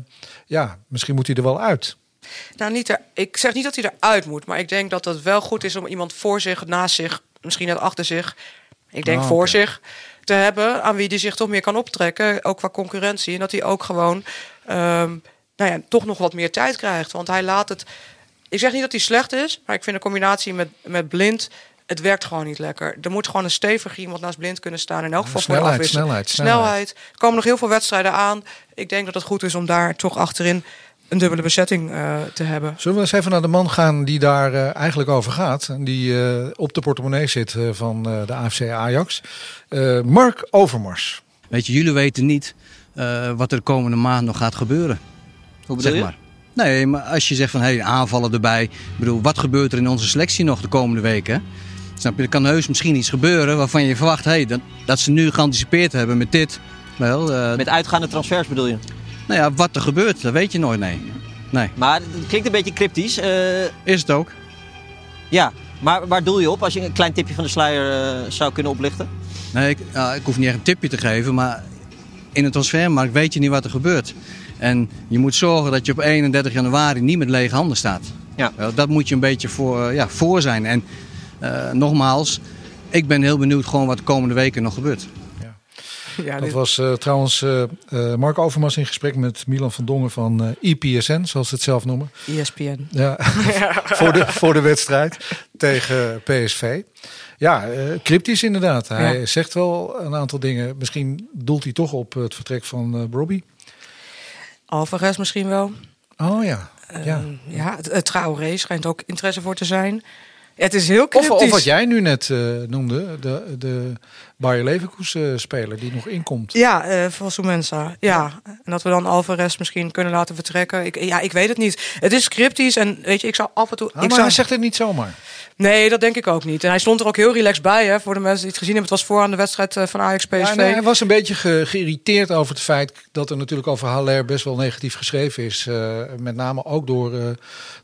ja, misschien moet hij er wel uit. Nou, niet er, ik zeg niet dat hij eruit moet, maar ik denk dat het wel goed is om iemand voor zich, naast zich, misschien net achter zich, ik denk Ah, voor zich, te hebben aan wie die zich toch meer kan optrekken, ook qua concurrentie. En dat hij ook gewoon, ehm, nou ja, toch nog wat meer tijd krijgt. Want hij laat het. Ik zeg niet dat hij slecht is, maar ik vind de combinatie met, met blind. Het werkt gewoon niet lekker. Er moet gewoon een stevig iemand naast blind kunnen staan. In elk geval voor de Snelheid, snelheid, snelheid. Er komen nog heel veel wedstrijden aan. Ik denk dat het goed is om daar toch achterin een dubbele bezetting eh, te hebben. Zullen we eens even naar de man gaan die daar eh, eigenlijk over gaat? En die eh, op de portemonnee zit eh, van eh, de AFC Ajax. Eh, Mark Overmars. Weet je, jullie weten niet eh, wat er de komende maand nog gaat gebeuren. Hoe bedoel zeg je? maar. Nee, maar als je zegt van hey, aanvallen erbij. Ik bedoel, wat gebeurt er in onze selectie nog de komende weken? Snap je, er kan heus misschien iets gebeuren waarvan je verwacht hey, dat, dat ze nu geanticipeerd hebben met dit. Wel, eh, Met uitgaande transfers bedoel je? nou ja, wat er gebeurt, dat weet je nooit, nee. Nee, Maar het klinkt een beetje cryptisch. eh, is het ook. ja, maar waar doel je op als je een klein tipje van de sluier eh, zou kunnen oplichten? Nee, ik, ik hoef niet echt een tipje te geven, maar in een transfermarkt weet je niet wat er gebeurt. En je moet zorgen dat je op 31 januari niet met lege handen staat. Ja. Wel, Dat moet je een beetje voor, eh, ja, voor zijn. En eh, nogmaals, ik ben heel benieuwd gewoon wat de komende weken nog gebeurt. Ja, Dat dit- was eh, trouwens eh, eh, Mark Overmars in gesprek met Milan van Dongen van eh IPSN, zoals ze het zelf noemen. ESPN. Ja, voor, de, voor de wedstrijd tegen PSV. Ja, cryptisch inderdaad. Hij Ja. zegt wel een aantal dingen. Misschien doelt hij toch op het vertrek van eh Robbie. Alvarez misschien wel. Oh ja. ja. Ehm, ja, het, het Traoré schijnt ook interesse voor te zijn. Het is heel Of, cryptisch. of wat jij nu net eh, noemde, de, de Bayer Leverkusen speler die nog inkomt. Ja, eh volgens mensen. Ja. En dat we dan Alvarez misschien kunnen laten vertrekken. Ik, ja, ik weet het niet. Het is cryptisch en weet je, ik zou af en toe... Ah, ik maar zou... hij zegt het niet zomaar. Nee, dat denk ik ook niet. En hij stond er ook heel relaxed bij, hè, voor de mensen die het gezien hebben. Het was voor aan de wedstrijd eh, van Ajax PSV. Ja, nee, hij was een beetje ge- geïrriteerd over het feit dat er natuurlijk over Haller best wel negatief geschreven is. Eh, met name ook door, eh,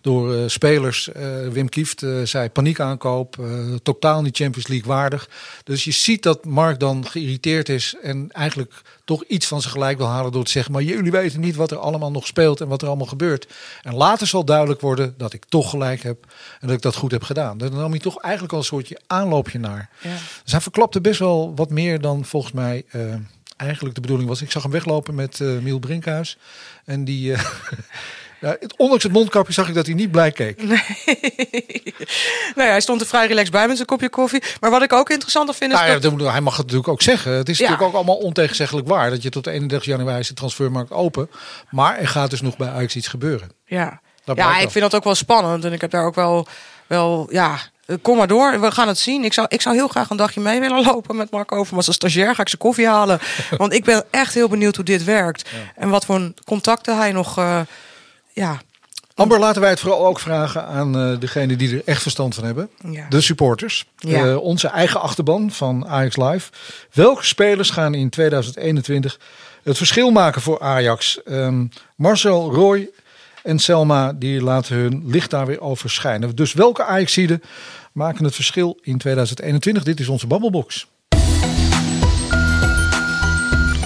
door eh, spelers. Eh, Wim Kieft eh, zei paniekaankoop, eh, totaal niet Champions League waardig. Dus je ziet dat Mark dan geïrriteerd is en eigenlijk toch iets van zijn gelijk wil halen door te zeggen, maar jullie weten niet wat er allemaal nog speelt en wat er allemaal gebeurt. En later zal duidelijk worden dat ik toch gelijk heb en dat ik dat goed heb gedaan. Dan nam hij toch eigenlijk al een soortje aanloopje naar. Ja. Dus hij verklapte best wel wat meer dan volgens mij eh, eigenlijk de bedoeling was. Ik zag hem weglopen met eh Miel Brinkhuis. En die, eh, ja, het- ondanks het mondkapje zag ik dat hij niet blij keek. Nee, hij stond er vrij relaxed bij met zijn kopje koffie. Maar wat ik ook interessanter vind is Nou ja, dat... hij mag het natuurlijk ook zeggen. Het is Ja. natuurlijk ook allemaal ontegenzeggelijk waar. Dat je tot 31 januari is de transfermarkt open. Maar er gaat dus nog bij Ajax iets gebeuren. Ja, Dat ja ik wel. vind dat ook wel spannend. En ik heb daar ook wel, wel ja, kom maar door. We gaan het zien. Ik zou, ik zou heel graag een dagje mee willen lopen met Mark Overmars. Als stagiair ga ik zijn koffie halen. Want ik ben echt heel benieuwd hoe dit werkt. En wat voor contacten hij nog... eh, ja, Amber, laten wij het vooral ook vragen aan eh degene die er echt verstand van hebben. Ja. De supporters. Ja. Eh, onze eigen achterban van Ajax Live. Welke spelers gaan in 2021 het verschil maken voor Ajax? Ehm, Marcel, Roy en Selma die laten hun licht daar weer over schijnen. Dus welke Ajaxiden maken het verschil in 2021? Dit is onze babbelbox.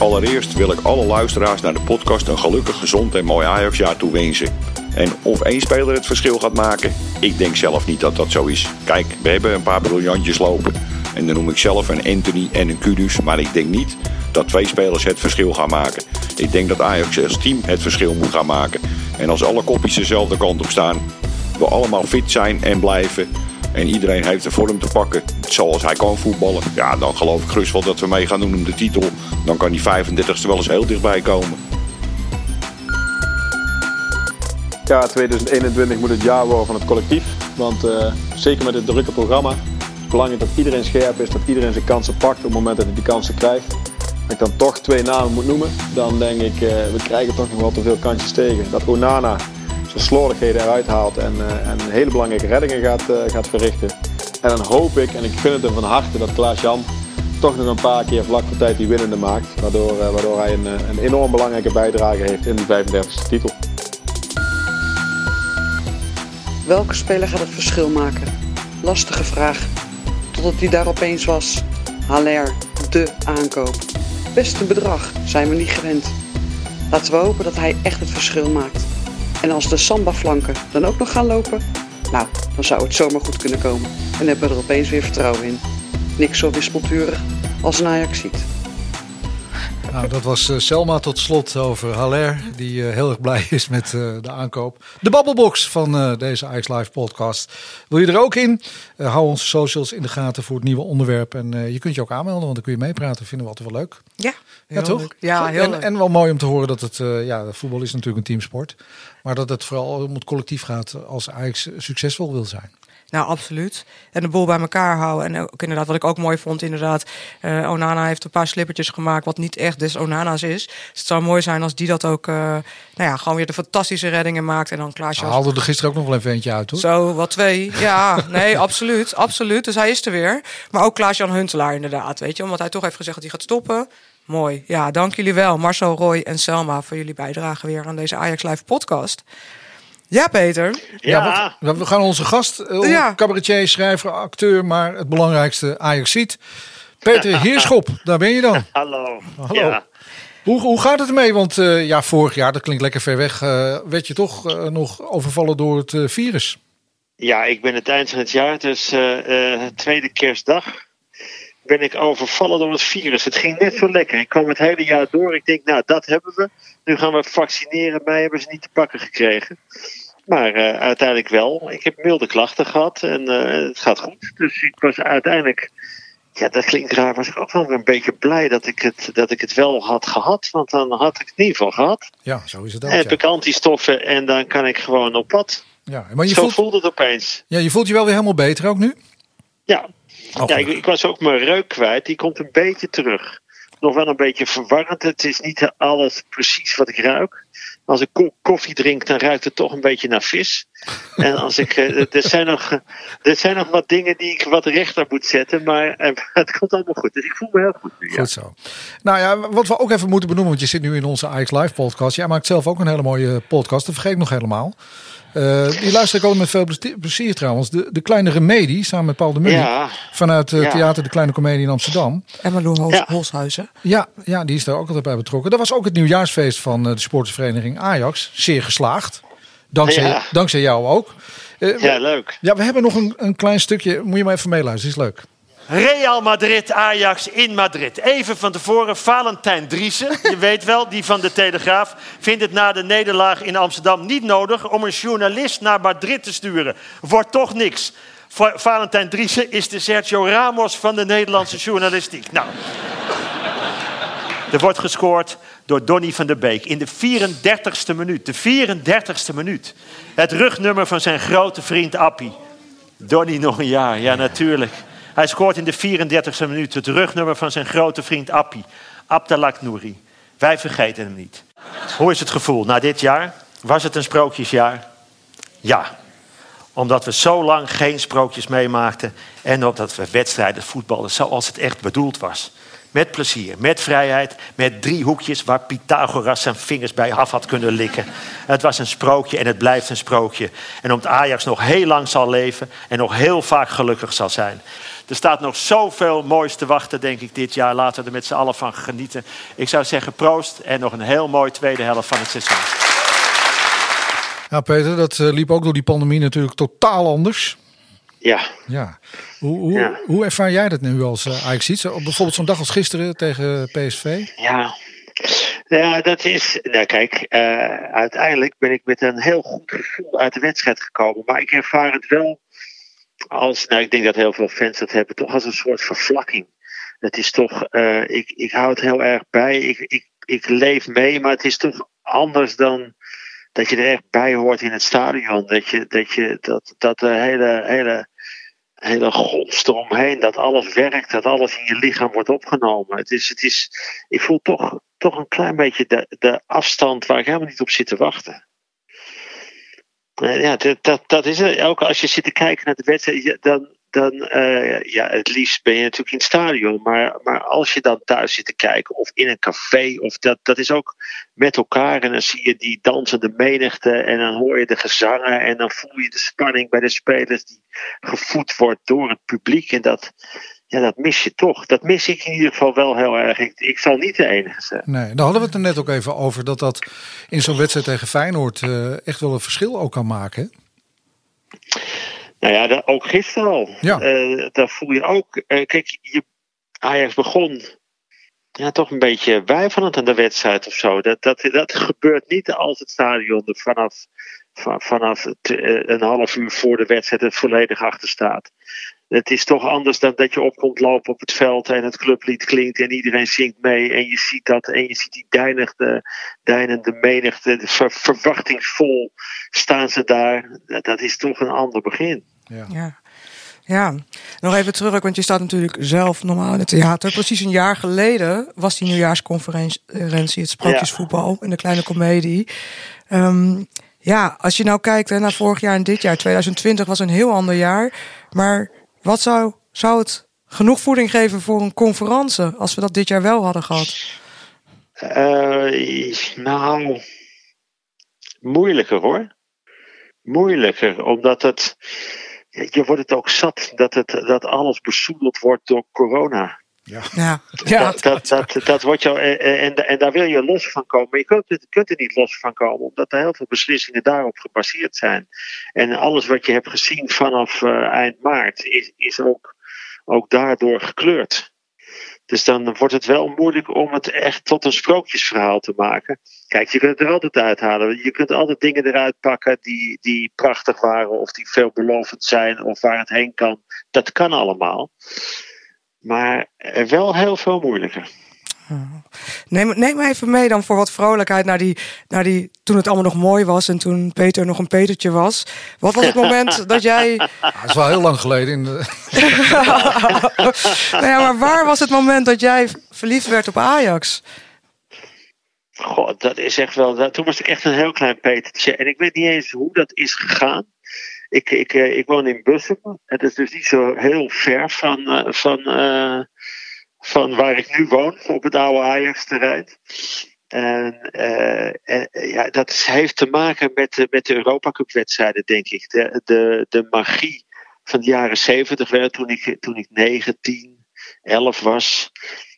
Allereerst wil ik alle luisteraars naar de podcast een gelukkig, gezond en mooi Ajaxjaar toewensen. En of één speler het verschil gaat maken, ik denk zelf niet dat dat zo is. Kijk, we hebben een paar briljantjes lopen. En dan noem ik zelf een Anthony en een Kudus. Maar ik denk niet dat twee spelers het verschil gaan maken. Ik denk dat Ajax als team het verschil moet gaan maken. En als alle kopjes dezelfde kant op staan, we allemaal fit zijn en blijven. En iedereen heeft de vorm te pakken zoals hij kan voetballen. Ja, dan geloof ik gerust wel dat we mee gaan doen om de titel. Dan kan die 35ste wel eens heel dichtbij komen. Ja, 2021 moet het jaar worden van het collectief. Want eh, zeker met het drukke programma is belangrijk dat iedereen scherp is, dat iedereen zijn kansen pakt op het moment dat hij die kansen krijgt. Als ik dan toch twee namen moet noemen, dan denk ik, eh, we krijgen toch nog wel te veel kansjes tegen. Dat Onana slordigheden eruit haalt en, eh, en hele belangrijke reddingen gaat, eh, gaat verrichten. En dan hoop ik, en ik gun het hem van harte, dat Klaas-Jan toch nog een paar keer vlak voor tijd die winnende maakt. Waardoor, eh, waardoor hij een, een enorm belangrijke bijdrage heeft in die 35e titel. Welke speler gaat het verschil maken? Lastige vraag. Totdat hij daar opeens was. Haller, de aankoop. Beste bedrag, zijn we niet gewend. Laten we hopen dat hij echt het verschil maakt. En als de samba-flanken dan ook nog gaan lopen, nou, dan zou het zomaar goed kunnen komen. En hebben we er opeens weer vertrouwen in. Niks zo wispelturig als een Ajax ziet. Nou, dat was eh, Selma tot slot over Haller, die eh, heel erg blij is met eh, de aankoop. De babbelbox van eh, deze Ajax Live podcast. Wil je er ook in? Eh, hou onze socials in de gaten voor het nieuwe onderwerp. En eh, je kunt je ook aanmelden, want dan kun je meepraten. Vinden we altijd wel leuk. Ja, Ja, heel toch? leuk. Ja, heel en, leuk. en wel mooi om te horen dat het, eh, ja, voetbal is natuurlijk een teamsport. Maar dat het vooral om het collectief gaat als Ajax succesvol wil zijn. Nou, absoluut. En de boel bij elkaar houden. En ook inderdaad, wat ik ook mooi vond, inderdaad. eh, Onana heeft een paar slippertjes gemaakt, wat niet echt des Onana's is. Dus het zou mooi zijn als die dat ook, eh, nou ja, gewoon weer de fantastische reddingen maakt. En dan Klaasje als- haalde er gisteren ook nog wel even eentje uit, hoor. Zo, wat twee. Ja, nee, absoluut. Absoluut. Dus hij is er weer. Maar ook Klaas-Jan Huntelaar inderdaad, weet je. Omdat hij toch heeft gezegd dat hij gaat stoppen. Mooi. Ja, dank jullie wel. Marcel, Roy en Selma voor jullie bijdrage weer aan deze Ajax Live podcast. Ja, Peter. Ja, we gaan onze gast, eh, Ja. cabaretier, schrijver, acteur, maar het belangrijkste Ajax ziet. Peter Heerschop, daar ben je dan. Hallo. Hallo. Ja. Hoe, hoe gaat het ermee? Want eh, ja, vorig jaar, dat klinkt lekker ver weg, eh, werd je toch nog overvallen door het virus. ja, ik ben het eind van het jaar, dus eh, eh, tweede kerstdag, ben ik overvallen door het virus. Het ging net zo lekker. Ik kwam het hele jaar door. Ik denk, nou, dat hebben we. Nu gaan we vaccineren. Mij hebben ze niet te pakken gekregen. Maar eh, uiteindelijk wel. Ik heb milde klachten gehad en eh, het gaat goed. Dus ik was uiteindelijk Ja, dat klinkt raar. Was ik ook wel een beetje blij dat ik, het, dat ik het wel had gehad. Want dan had ik het in ieder geval gehad. Ja, zo is het ook. Heb Ja. ik antistoffen en dan kan ik gewoon op pad. Ja, maar je Zo voelt, voelde het opeens. ja, je voelt je wel weer helemaal beter ook nu? Ja, Oh, ja ik, ik was ook mijn reuk kwijt. Die komt een beetje terug. Nog wel een beetje verwarrend. Het is niet alles precies wat ik ruik. Als ik ko- koffie drink, dan ruikt het toch een beetje naar vis. En als ik, eh, er, zijn nog, er zijn nog wat dingen die ik wat rechter moet zetten. Maar eh, het komt allemaal goed. Dus ik voel me heel goed nu. Ja. Goed zo. Nou ja, wat we ook even moeten benoemen, want je zit nu in onze Ajax Live podcast. Jij maakt zelf ook een hele mooie podcast, dat vergeet ik nog helemaal. Eh, die luister ik altijd met veel plezier- trouwens. De, de Kleine Remedie, samen met Paul de Munnik. Ja. Vanuit uh, Ja. Theater De Kleine Comedie in Amsterdam. Lou Hol- Ja. Holshuizen. Ja, ja, die is daar ook altijd bij betrokken. Dat was ook het nieuwjaarsfeest van eh, de sportsvereniging Ajax. Zeer geslaagd. Dankzij, Ja. dankzij jou ook. Eh, Ja, we, leuk. ja, we hebben nog een, een klein stukje. Moet je maar even meeluisteren, is leuk. Real Madrid, Ajax in Madrid. Even van tevoren, Valentijn Driessen, je weet wel, die van de Telegraaf... vindt het na de nederlaag in Amsterdam niet nodig om een journalist naar Madrid te sturen. Wordt toch niks. Va- Valentijn Driessen is de Sergio Ramos van de Nederlandse journalistiek. Nou, er wordt gescoord door Donny van der Beek in de 34ste minuut. De 34ste minuut. Het rugnummer van zijn grote vriend Appie. Donny nog een jaar, ja natuurlijk. Hij scoort in de 34e minuut het rugnummer van zijn grote vriend Appie. Abdelak Nouri. Wij vergeten hem niet. Hoe is het gevoel na dit jaar? Was het een sprookjesjaar? Ja. Omdat we zo lang geen sprookjes meemaakten. En omdat we wedstrijden voetballen zoals het echt bedoeld was. Met plezier, met vrijheid, met drie hoekjes waar Pythagoras zijn vingers bij af had kunnen likken. Het was een sprookje en het blijft een sprookje. En omdat Ajax nog heel lang zal leven en nog heel vaak gelukkig zal zijn. Er staat nog zoveel moois te wachten, denk ik, dit jaar. Laten we er met z'n allen van genieten. Ik zou zeggen proost en nog een heel mooi tweede helft van het seizoen. Ja, Peter, dat eh, liep ook door die pandemie natuurlijk totaal anders. Ja. Ja. Hoe, hoe, Ja. hoe ervaar jij dat nu als uh, Ajax? Bijvoorbeeld zo'n dag als gisteren tegen PSV? Ja. Ja, dat is. Nou, kijk, eh, uiteindelijk ben ik met een heel goed gevoel uit de wedstrijd gekomen. Maar ik ervaar het wel als. Nou, ik denk dat heel veel fans dat hebben, toch als een soort vervlakking. Het is toch. eh, ik, ik hou het heel erg bij. Ik, ik, ik leef mee, maar het is toch anders dan. Dat je er echt bij hoort in het stadion. Dat je dat, je, dat, dat de hele, hele, hele golf eromheen, dat alles werkt, dat alles in je lichaam wordt opgenomen. Het is, het is, ik voel toch, toch een klein beetje de, de afstand waar ik helemaal niet op zit te wachten. Eh, Ja, dat, dat, dat is het. Ook als je zit te kijken naar de wedstrijd, dan, dan uh, ja, het liefst ben je natuurlijk in het stadion. Maar, maar als je dan thuis zit te kijken, of in een café, of dat, dat is ook met elkaar. En dan zie je die dansende menigte, en dan hoor je de gezangen, en dan voel je de spanning bij de spelers die gevoed wordt door het publiek. En dat, ja, dat mis je toch. Dat mis ik in ieder geval wel heel erg. Ik, ik zal niet de enige zijn. Nee, daar hadden we het er net ook even over. Dat dat in zo'n wedstrijd tegen Feyenoord uh, echt wel een verschil ook kan maken. Nou ja, dat, ook gisteren al. Ja. Uh, daar voel je ook. Uh, kijk, je, Ajax begon ja, toch een beetje weifelend aan de wedstrijd of zo. Dat, dat, dat gebeurt niet als het stadion er vanaf, van, vanaf het, een half uur voor de wedstrijd er volledig achter staat het is toch anders dan dat je opkomt lopen op het veld en het clublied klinkt en iedereen zingt mee en je ziet dat en je ziet die deinigde, deinende menigte, ver, verwachtingsvol staan ze daar. Dat, is toch een ander begin. Ja. ja. Ja, nog even terug, want je staat natuurlijk zelf normaal in het theater. Precies een jaar geleden was die nieuwjaarsconferentie, het sprookjesvoetbal in de kleine komedie. Um, ja, als je nou kijkt hè, naar vorig jaar en dit jaar, 2020 was een heel ander jaar. Maar wat zou, zou het genoeg voeding geven voor een conferentie als we dat dit jaar wel hadden gehad? Uh, nou, moeilijker hoor. Moeilijker, omdat het. Je wordt het ook zat dat, het, dat alles bezoedeld wordt door corona. Ja. Ja. ja. Dat, dat, dat, dat wordt jou, en, en daar wil je los van komen. Maar je kunt, je kunt er niet los van komen, omdat er heel veel beslissingen daarop gebaseerd zijn. En alles wat je hebt gezien vanaf uh, eind maart is, is ook, ook daardoor gekleurd. Dus dan wordt het wel moeilijk om het echt tot een sprookjesverhaal te maken. Kijk, je kunt het er altijd uithalen. Je kunt altijd dingen eruit pakken die, die prachtig waren, of die veelbelovend zijn, of waar het heen kan. Dat kan allemaal. Maar wel heel veel moeilijker. Neem, neem me even mee dan voor wat vrolijkheid naar die, naar die. toen het allemaal nog mooi was en toen Peter nog een Petertje was. Wat was het moment dat jij. Dat is wel heel lang geleden. In de... nou ja, maar waar was het moment dat jij verliefd werd op Ajax? God, dat is echt wel. dat- Toen was ik echt een heel klein Petertje. En ik weet niet eens hoe dat is gegaan. Ik, ik, eh, ik woon in Bussum. Het is dus niet zo heel ver van, eh, van, eh, van waar ik nu woon, op het oude Ajax-terrein. En, eh, eh, ja, dat heeft te maken met, de- met de Europa Cup-wedstrijden, denk ik. De, de, de magie van de jaren zeventig toen ik, toen ik 9, 10, 11 was.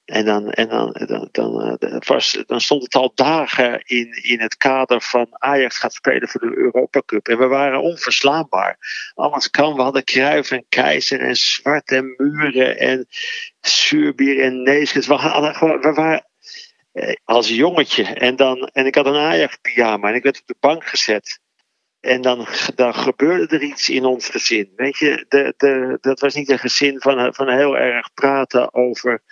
En dan, en dan, dan, dan, eh, dat was, dan stond het al dagen in, in het kader van Ajax gaat spelen voor de Europa Cup. En we waren onverslaanbaar. Alles kan. We hadden Cruijff en Keizer en Zwart en Muren en Suurbier en Neeskens. We, hadden we waren eh, als jongetje. En, dan, en ik had een Ajax pyjama en ik werd op de bank gezet. En dan, dan gebeurde er iets in ons gezin. Weet je, de, de, dat was niet een gezin van, van heel erg praten over,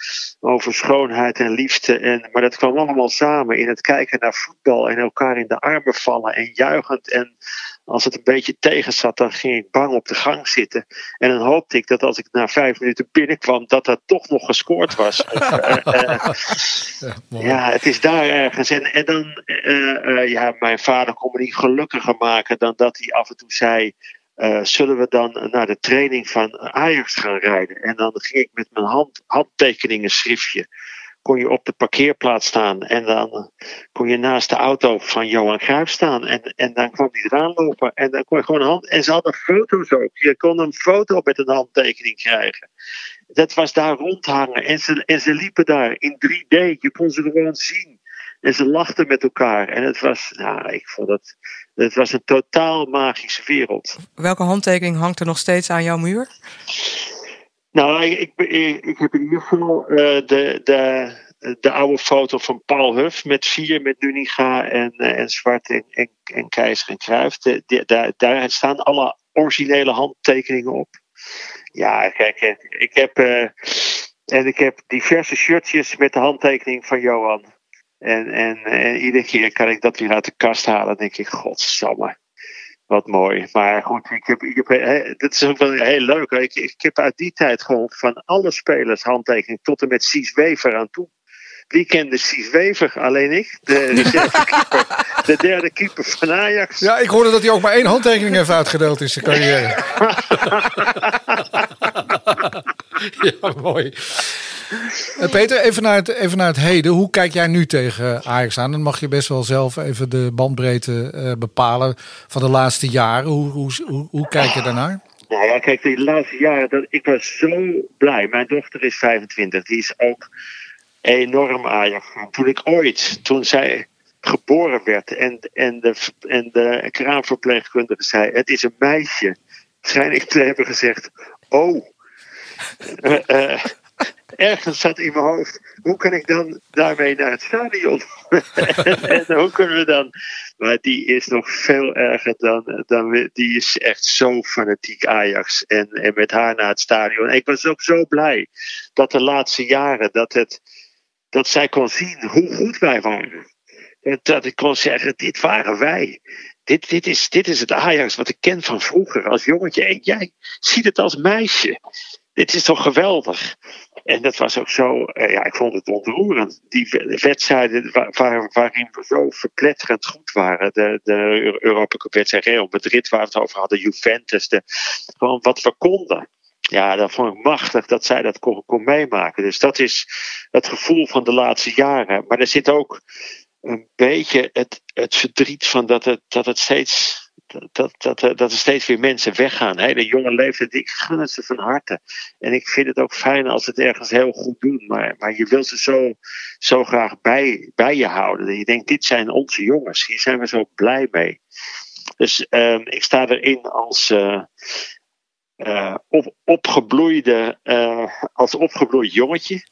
over schoonheid en liefde. En, maar dat kwam allemaal samen in het kijken naar voetbal en elkaar in de armen vallen en juichend. En als het een beetje tegen zat, dan ging ik bang op de gang zitten. En dan hoopte ik dat als ik na vijf minuten binnenkwam, dat dat toch nog gescoord was. Eh, eh, ja, het is daar ergens. En, en dan, eh, ja, mijn vader kon me niet gelukkiger maken dan dat hij af en toe zei. eh, zullen we dan naar de training van Ajax gaan rijden? En dan ging ik met mijn hand, handtekeningen schriftje. Kon je op de parkeerplaats staan en dan kon je naast de auto van Johan Cruijff staan. En, en dan kwam hij eraan lopen en dan kon je gewoon een hand. En ze hadden foto's ook. Je kon een foto met een handtekening krijgen dat was daar rondhangen. En ze, en ze liepen daar in 3D. Je kon ze gewoon zien. En ze lachten met elkaar. En het was, nou, ik vond het, het was een totaal magische wereld. Welke handtekening hangt er nog steeds aan jouw muur? Nou, ik, ik, ik, heb in ieder geval eh, de, de, de oude foto van Paul Huff met vier, met Nuninga en, eh, en Zwart en, en, en Keizer en de- daar, daar staan alle originele handtekeningen op. Ja, kijk, eh, ik heb, en ik heb diverse shirtjes met de handtekening van Johan. En, en, en iedere keer kan ik dat weer uit de kast halen. Dan denk ik, godsamme, wat mooi. Maar goed, ik heb, ik heb, hè, dat is ook wel heel leuk. Ik, ik heb uit die tijd gewoon van alle spelers handtekening tot en met Cies Wever aan toe. Wie kende Cies Wever? Alleen ik, de reservekeeper, de derde keeper van Ajax. Ja, ik hoorde dat hij ook maar één handtekening heeft uitgedeeld in zijn carrière. ja, mooi. Eh, Peter, even naar, het, even naar het heden. Hoe kijk jij nu tegen Ajax aan? Dan mag je best wel zelf even de bandbreedte eh, bepalen van de laatste jaren. Hoe, hoe, hoe, kijk je daarnaar? Nou ja, kijk, de laatste jaren, dat, ik was zo blij. Mijn dochter is 25, die is ook enorm Ajax. Toen ik ooit, toen zij geboren werd en, en, de, en de kraamverpleegkundige zei: Het is een meisje, schijn ik te hebben gezegd: Oh. Eh, ergens zat in mijn hoofd, hoe kan ik dan daarmee naar het stadion? en, hoe kunnen we dan? Maar die is nog veel erger dan, dan we- die is echt zo fanatiek Ajax. En, en met haar naar het stadion. Ik was ook zo blij dat de laatste jaren dat, het, dat zij kon zien hoe goed wij waren. En dat ik kon zeggen, dit waren wij. Dit, dit, is, dit is het Ajax wat ik ken van vroeger als jongetje. En jij ziet het als meisje. Dit is toch geweldig? En dat was ook zo, eh, ja, ik vond het ontroerend. Die we- wedstrijden wa- waar, waarin we zo verpletterend goed waren. De, de Europa Cup wedstrijd Real Madrid waar we het over hadden, Juventus. De, gewoon wat we konden. Ja, dat vond ik machtig dat zij dat kon, kon meemaken. Dus dat is het gevoel van de laatste jaren. Maar er zit ook een beetje het, het verdriet van dat het, dat het steeds. Dat, dat, dat, dat er steeds weer mensen weggaan. Hele jonge leeftijd, ik gun het ze van harte. En ik vind het ook fijn als ze het ergens heel goed doen. Maar, maar je wilt ze zo, zo graag bij, bij je houden. Dat je denkt, dit zijn onze jongens. Hier zijn we zo blij mee. Dus ehm, ik sta erin als, eh, eh, op, opgebloeide, eh, als opgebloeid jongetje.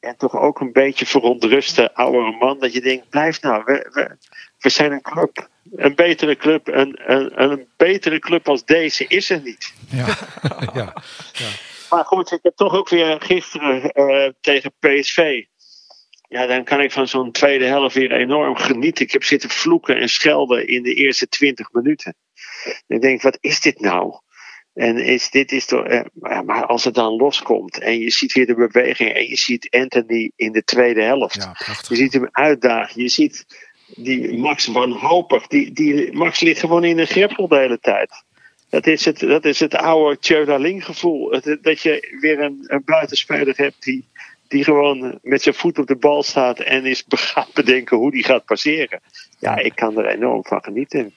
En toch ook een beetje verontruste oudere man. Dat je denkt, blijf nou, we, we, we zijn een club. Een betere club. Een, een, een betere club als deze is er niet. Ja, ja, ja. Maar goed, ik heb toch ook weer gisteren eh, tegen PSV. Ja, dan kan ik van zo'n tweede helft weer enorm genieten. Ik heb zitten vloeken en schelden in de eerste 20 minuten. En ik denk, wat is dit nou? En is, dit is toch, eh, maar maar als het dan loskomt en je ziet weer de beweging en je ziet Anthony in de tweede helft. je ziet hem uitdagen. Je ziet die Max wanhopig. Die, die, Max ligt gewoon in een greppel de hele tijd. Dat is het, dat is het oude Tjödaling gevoel. Het- Dat je weer een, een buitenspeler hebt die, die gewoon met zijn voet op de bal staat en is gaat bedenken hoe die gaat passeren. Ja, ik kan er enorm van genieten.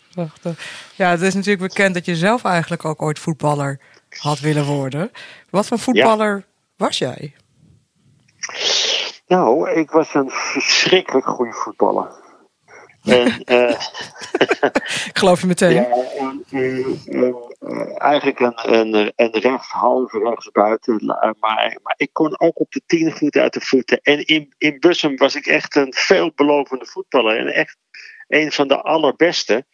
Ja, het is natuurlijk bekend dat je zelf eigenlijk ook ooit voetballer had willen worden. Wat voor voetballer was jij? Nou, ik was een verschrikkelijk goede voetballer. En, eh, Ik geloof je meteen. Ja, en, eh, eh, eigenlijk een, een, een rechtshalve rechtsbuiten. eh, Maar, maar ik kon ook op de tien goed uit de voeten. En in, in Bussum was ik echt een veelbelovende voetballer. En echt een van de allerbeste.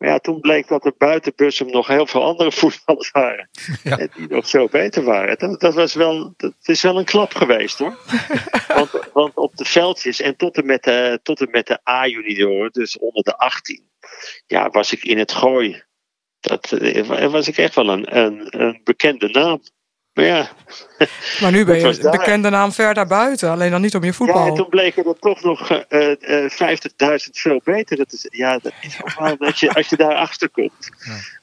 Maar ja, toen bleek dat er buiten Bussum nog heel veel andere voetballers waren. En die nog veel beter waren. Dat, dat, was wel, dat is wel een klap geweest hoor. want, want op de veldjes en tot en met de, tot en met de A-junioren, dus onder de 18 ja, was ik in het gooi. Dat eh, was ik echt wel een, een, een bekende naam. Maar ja. Maar nu ben je bekende naam ver daarbuiten. Alleen dan niet om je Ja, voetbal. en toen bleken er toch nog eh, eh, 50.000 veel beter. Dat is, ja, dat is normaal dat je, als je daar achter komt.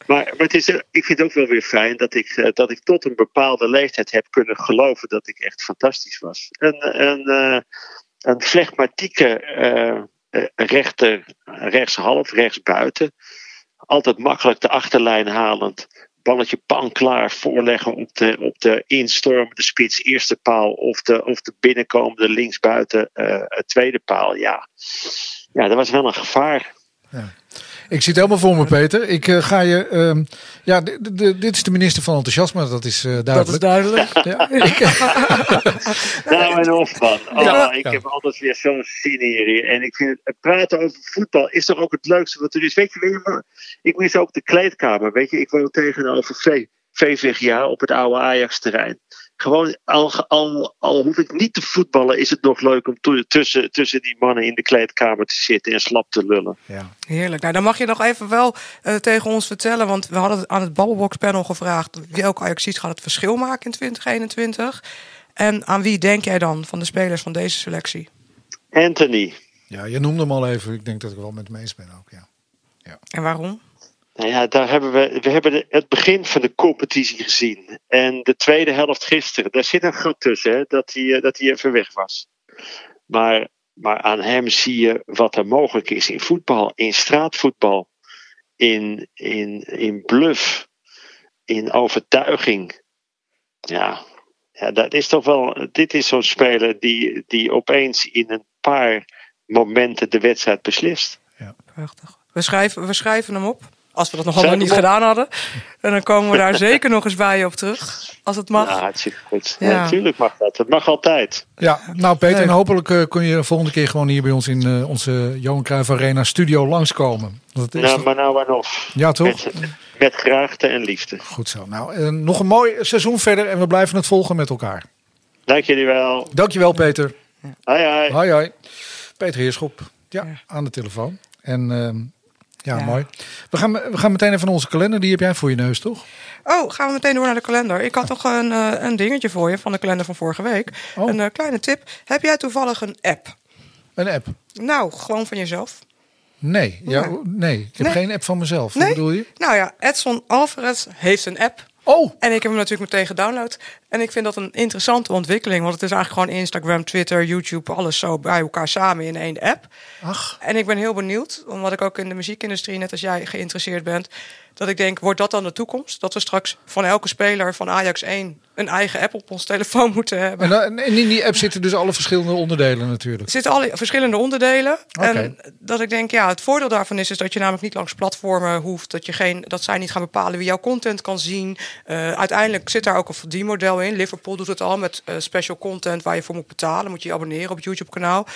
Maar, maar het is, eh, ik vind het ook wel weer fijn dat ik, eh, dat ik tot een bepaalde leeftijd heb kunnen geloven dat ik echt fantastisch was. Een, een, eh, een flegmatieke eh, eh, rechter, rechtshalf, rechtsbuiten. Altijd makkelijk de achterlijn halend. Balletje pan klaar voorleggen op de, op de instormende spits eerste paal. Of de, of de binnenkomende linksbuiten eh, tweede paal. Ja. ja, dat was wel een gevaar. Ik zit helemaal voor me, Peter. Ik eh, ga je. ehm, ja, dit is de minister van enthousiasme, dat is eh, duidelijk. Dat is duidelijk. Ja, ik, Nou en of man. Oh, Ja. ik Ja. heb altijd weer zo'n zin hier. En ik vind het, praten over voetbal is toch ook het leukste wat er is. Weet je, weet je ik mis ook de kleedkamer. Weet je, ik woon tegenover V, VVGA op het oude Ajax-terrein. Gewoon, al, al, al hoef ik niet te voetballen, is het nog leuk om tussen, tussen die mannen in de kleedkamer te zitten en slap te lullen. Heerlijk. Nou, dan mag je nog even wel eh, tegen ons vertellen. Want we hadden aan het Babbelbox panel gevraagd... welke Ajaxiet gaat het verschil maken in 2021? En aan wie denk jij dan van de spelers van deze selectie? Anthony. ja, je noemde hem al even. Ik denk dat ik wel met hem eens ben ook. Ja. En waarom? Nou ja, daar hebben we, we hebben het begin van de competitie gezien. En de tweede helft gisteren. Daar zit een gat tussen, hè, dat, hij, eh, dat hij even weg was. Maar, maar aan hem zie je wat er mogelijk is in voetbal, in straatvoetbal, in, in, in bluff, in overtuiging. Ja, ja, dat is toch wel. Dit is zo'n speler die, die opeens in een paar momenten de wedstrijd beslist. We schrijven, we schrijven hem op. Als we dat nog allemaal niet gedaan hadden. En dan komen we daar zeker nog eens bij je op terug. Als het mag. Ja, hartstikke goed. Ja. Ja. Natuurlijk mag dat. Het mag altijd. Ja, nou Peter, en hopelijk eh, kun je volgende keer gewoon hier bij ons in eh, onze Johan Cruijff Arena studio langskomen. Want het is Nou, toch- maar nou en of. Ja, toch? Met, met graagte en liefde. Goed zo. Nou, eh, nog een mooi seizoen verder en we blijven het volgen met elkaar. Dank jullie wel. Dankjewel Peter. Hoi hoi. Hoi hoi. Peter Heerschop, ja, aan de telefoon. En ehm, ja, Ja. mooi. We gaan, we gaan meteen even naar onze kalender. Die heb jij voor je neus, toch? Oh, gaan we meteen door naar de kalender. Ik had toch een, eh, een dingetje voor je van de kalender van vorige week. Oh. Een eh, kleine tip. Heb jij toevallig een app? Een app? Nou, gewoon van jezelf. Nee, ja, Nee. ik heb Nee. geen app van mezelf. Nee? Wat bedoel je? Nou ja, Edson Alvarez heeft een app. Oh! En ik heb hem natuurlijk meteen gedownload. En ik vind dat een interessante ontwikkeling. Want het is eigenlijk gewoon Instagram, Twitter, YouTube, alles zo bij elkaar samen in één app. Ach. En ik ben heel benieuwd, omdat ik ook in de muziekindustrie, net als jij, geïnteresseerd bent. Dat ik denk, wordt dat dan de toekomst? Dat we straks van elke speler van Ajax 1 een eigen app op ons telefoon moeten hebben. En, dan- en in die app zitten dus alle verschillende onderdelen natuurlijk. Er zitten alle verschillende onderdelen. En dat ik denk, ja, het voordeel daarvan is, is dat je namelijk niet langs platformen hoeft. Dat, je geen, dat zij niet gaan bepalen wie jouw content kan zien. Eh, uiteindelijk zit daar ook een verdienmodel in. Liverpool doet het al met eh, special content waar je voor moet betalen. Moet je je abonneren op het YouTube-kanaal.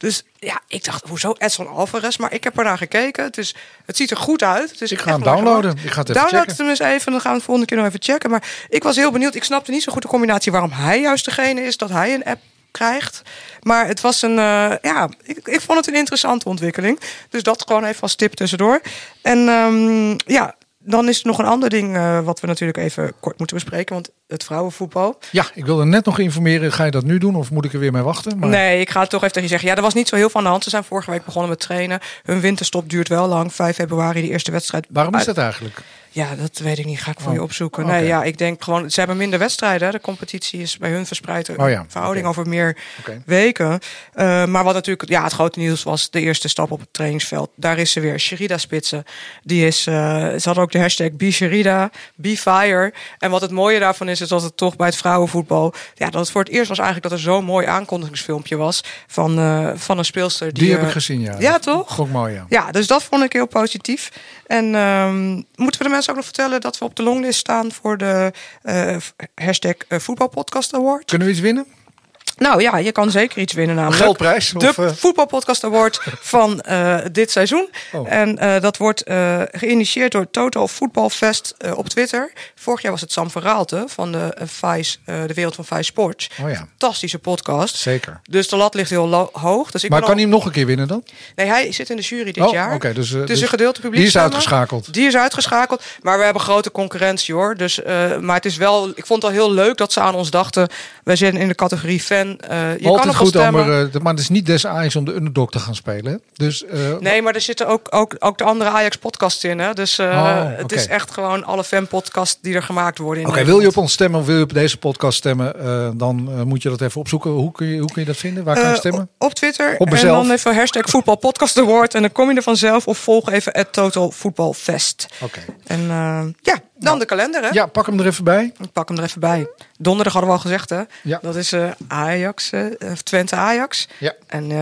Dus ja, ik dacht, hoezo Edson Alvarez? Maar ik heb ernaar gekeken. Het, is, het ziet er goed uit. Het is Ik ga hem downloaden. Ik ga het even Download checken. hem eens even. Dan gaan we het volgende keer nog even checken. Maar ik was heel benieuwd. Ik snapte niet zo goed de combinatie waarom hij juist degene is dat hij een app krijgt. Maar het was een, eh, ja, ik, ik vond het een interessante ontwikkeling. Dus dat gewoon even als tip tussendoor. En ehm, ja, dan is er nog een ander ding eh, wat we natuurlijk even kort moeten bespreken. Want het vrouwenvoetbal. Ja, ik wilde net nog informeren. Ga je dat nu doen of moet ik er weer mee wachten? Maar... Nee, ik ga het toch even tegen je zeggen. Ja, er was niet zo heel veel aan de hand. Ze zijn vorige week begonnen met trainen. Hun winterstop duurt wel lang. 5 februari, de eerste wedstrijd. Waarom is dat eigenlijk? Ja, dat weet ik niet. Ga ik voor Oh, je opzoeken. Nee, ja, ik denk gewoon... Ze hebben minder wedstrijden. De competitie is bij hun verspreid. Oh ja, Verhouding over meer weken. Uh, maar wat natuurlijk ja, het grote nieuws was... de eerste stap op het trainingsveld. Daar is ze weer. Sherida Spitsen. Die is... Uh, ze hadden ook de hashtag Be Sherida, Be Fire. En wat het mooie daarvan is... is dat het toch bij het vrouwenvoetbal... ja, dat het voor het eerst was eigenlijk... dat er zo'n mooi aankondigingsfilmpje was... van, uh, van een speelster. Die, Die heb eh, ik gezien, ja. Ja, toch? Mooi, ja. Ja, dus dat vond ik heel positief. En um, moeten we de mensen ook nog vertellen dat we op de longlist staan voor de uh, hashtag voetbalpodcast award? Kunnen we iets winnen? Nou ja, je kan zeker iets winnen namelijk. Geldprijs? De of, uh... voetbalpodcast award van uh, dit seizoen. Oh. En uh, dat wordt geïnitieerd door Total Football Fest op Twitter. Vorig jaar was het Sam Verraalte van de Vice, de wereld van Vice Sports. Oh ja. Fantastische podcast. Zeker. Dus de lat ligt heel hoog. Dus ik maar kan al... hij hem nog een keer winnen dan? Nee, hij zit in de jury dit oh, jaar. Okay, dus, het is dus een gedeelte publiek. Die is uitgeschakeld. Die is uitgeschakeld. Maar we hebben grote concurrentie hoor. Dus, maar het is wel. Ik vond het al heel leuk dat ze aan ons dachten. Wij zijn in de categorie fan. Uh, je Altijd kan goed, stemmen. maar, uh, maar het is niet des Ajax om de underdog te gaan spelen. Dus, nee, maar er zitten ook, ook, ook de andere Ajax podcasts in. Hè? Dus oh, het is echt gewoon alle fan podcasts die er gemaakt worden. Oké, okay, wil je op ons stemmen of wil je op deze podcast stemmen? dan moet je dat even opzoeken. Hoe kun je, hoe kun je dat vinden? Waar kan je stemmen? Op Twitter. Op en dan even hashtag voetbalpodcast award. En dan kom je er vanzelf. Of volg even het Total Voetbal Fest. Oké. En ja, dan nou, de kalender hè? Ja, pak hem er even bij. Ik pak hem er even bij. Donderdag hadden we al gezegd hè? Ja. Dat is uh, Ajax, uh, Twente Ajax. Ja. En uh,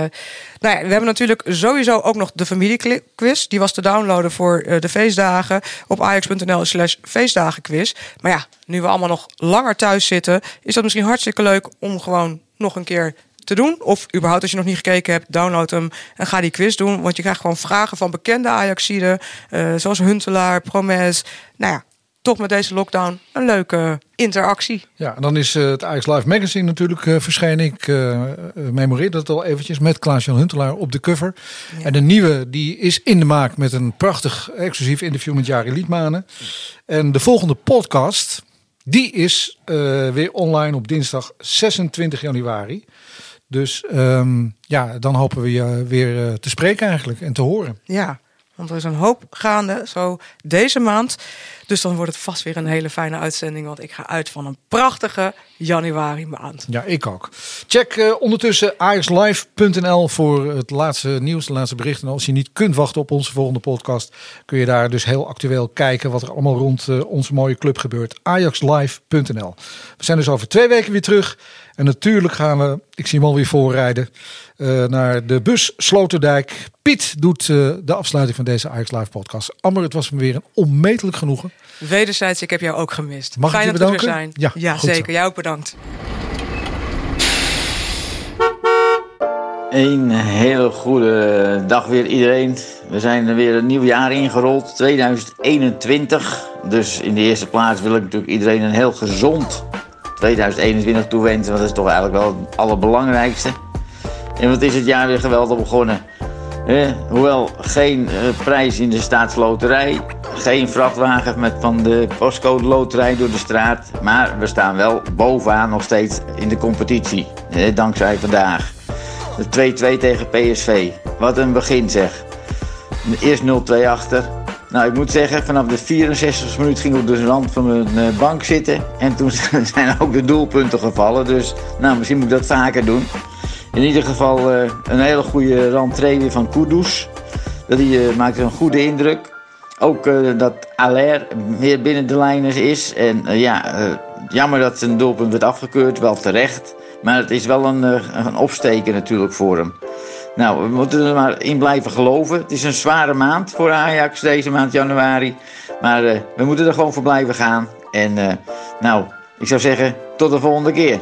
nou ja, we hebben natuurlijk sowieso ook nog de familiequiz. Die was te downloaden voor de feestdagen op ajax.nl slash feestdagenquiz. Maar ja, nu we allemaal nog langer thuis zitten... is dat misschien hartstikke leuk om gewoon nog een keer te doen. Of überhaupt als je nog niet gekeken hebt, download hem en ga die quiz doen. Want je krijgt gewoon vragen van bekende Ajaxiden. Uh, zoals Huntelaar, Promes. Nou ja, toch met deze lockdown een leuke interactie. Ja, en dan is uh, het Ajax Live Magazine natuurlijk uh, verschenen. Ik uh, memoreer dat al eventjes met Klaas-Jan Huntelaar op de cover. Ja. En de nieuwe die is in de maak met een prachtig exclusief interview met Jari Liedmanen. En de volgende podcast, die is weer online op dinsdag 26 januari. Dus um, ja, dan hopen we je weer te spreken eigenlijk en te horen. Ja, want er is een hoop gaande zo deze maand. Dus dan wordt het vast weer een hele fijne uitzending. Want ik ga uit van een prachtige januari maand. Ja, ik ook. Check uh, ondertussen ajaxlive.nl voor het laatste nieuws, de laatste berichten. En als je niet kunt wachten op onze volgende podcast, kun je daar dus heel actueel kijken wat er allemaal rond uh, onze mooie club gebeurt. ajaxlive.nl. We zijn dus over twee weken weer terug. En natuurlijk gaan we, ik zie hem alweer voorrijden, uh, naar de bus Sloterdijk. Piet doet uh, de afsluiting van deze Ajax Live podcast. Amber, het was me weer een onmetelijk genoegen. Wederzijds, ik heb jou ook gemist. Mag Fijn ik je dat we er bedanken? zijn. Ja, ja zeker. Jou ook bedankt. Een hele goede dag weer iedereen. We zijn er weer een nieuw jaar ingerold, 2021. Dus in de eerste plaats wil ik natuurlijk iedereen een heel gezond 2021 toewensen. Want dat is toch eigenlijk wel het allerbelangrijkste. En wat is het jaar weer geweldig begonnen. Eh, hoewel geen uh, prijs in de staatsloterij. Geen vrachtwagen met van de postcode loterij door de straat. Maar we staan wel bovenaan nog steeds in de competitie. Eh, dankzij vandaag. De 2-2 tegen PSV. Wat een begin zeg. Eerst 0-2 achter. Nou, ik moet zeggen, vanaf de 64 minuut ging ik op de rand van mijn uh, bank zitten. En toen zijn ook de doelpunten gevallen. Dus nou, misschien moet ik dat vaker doen. In ieder geval uh, een hele goede rentree van Kudus. Dat die uh, maakte een goede indruk. Ook dat Aller weer binnen de lijnen is. En ja, jammer dat zijn doelpunt werd afgekeurd. Wel terecht. Maar het is wel een, een opsteken natuurlijk voor hem. Nou, we moeten er maar in blijven geloven. Het is een zware maand voor Ajax deze maand januari. Maar uh, we moeten er gewoon voor blijven gaan. En uh, nou, ik zou zeggen, tot de volgende keer.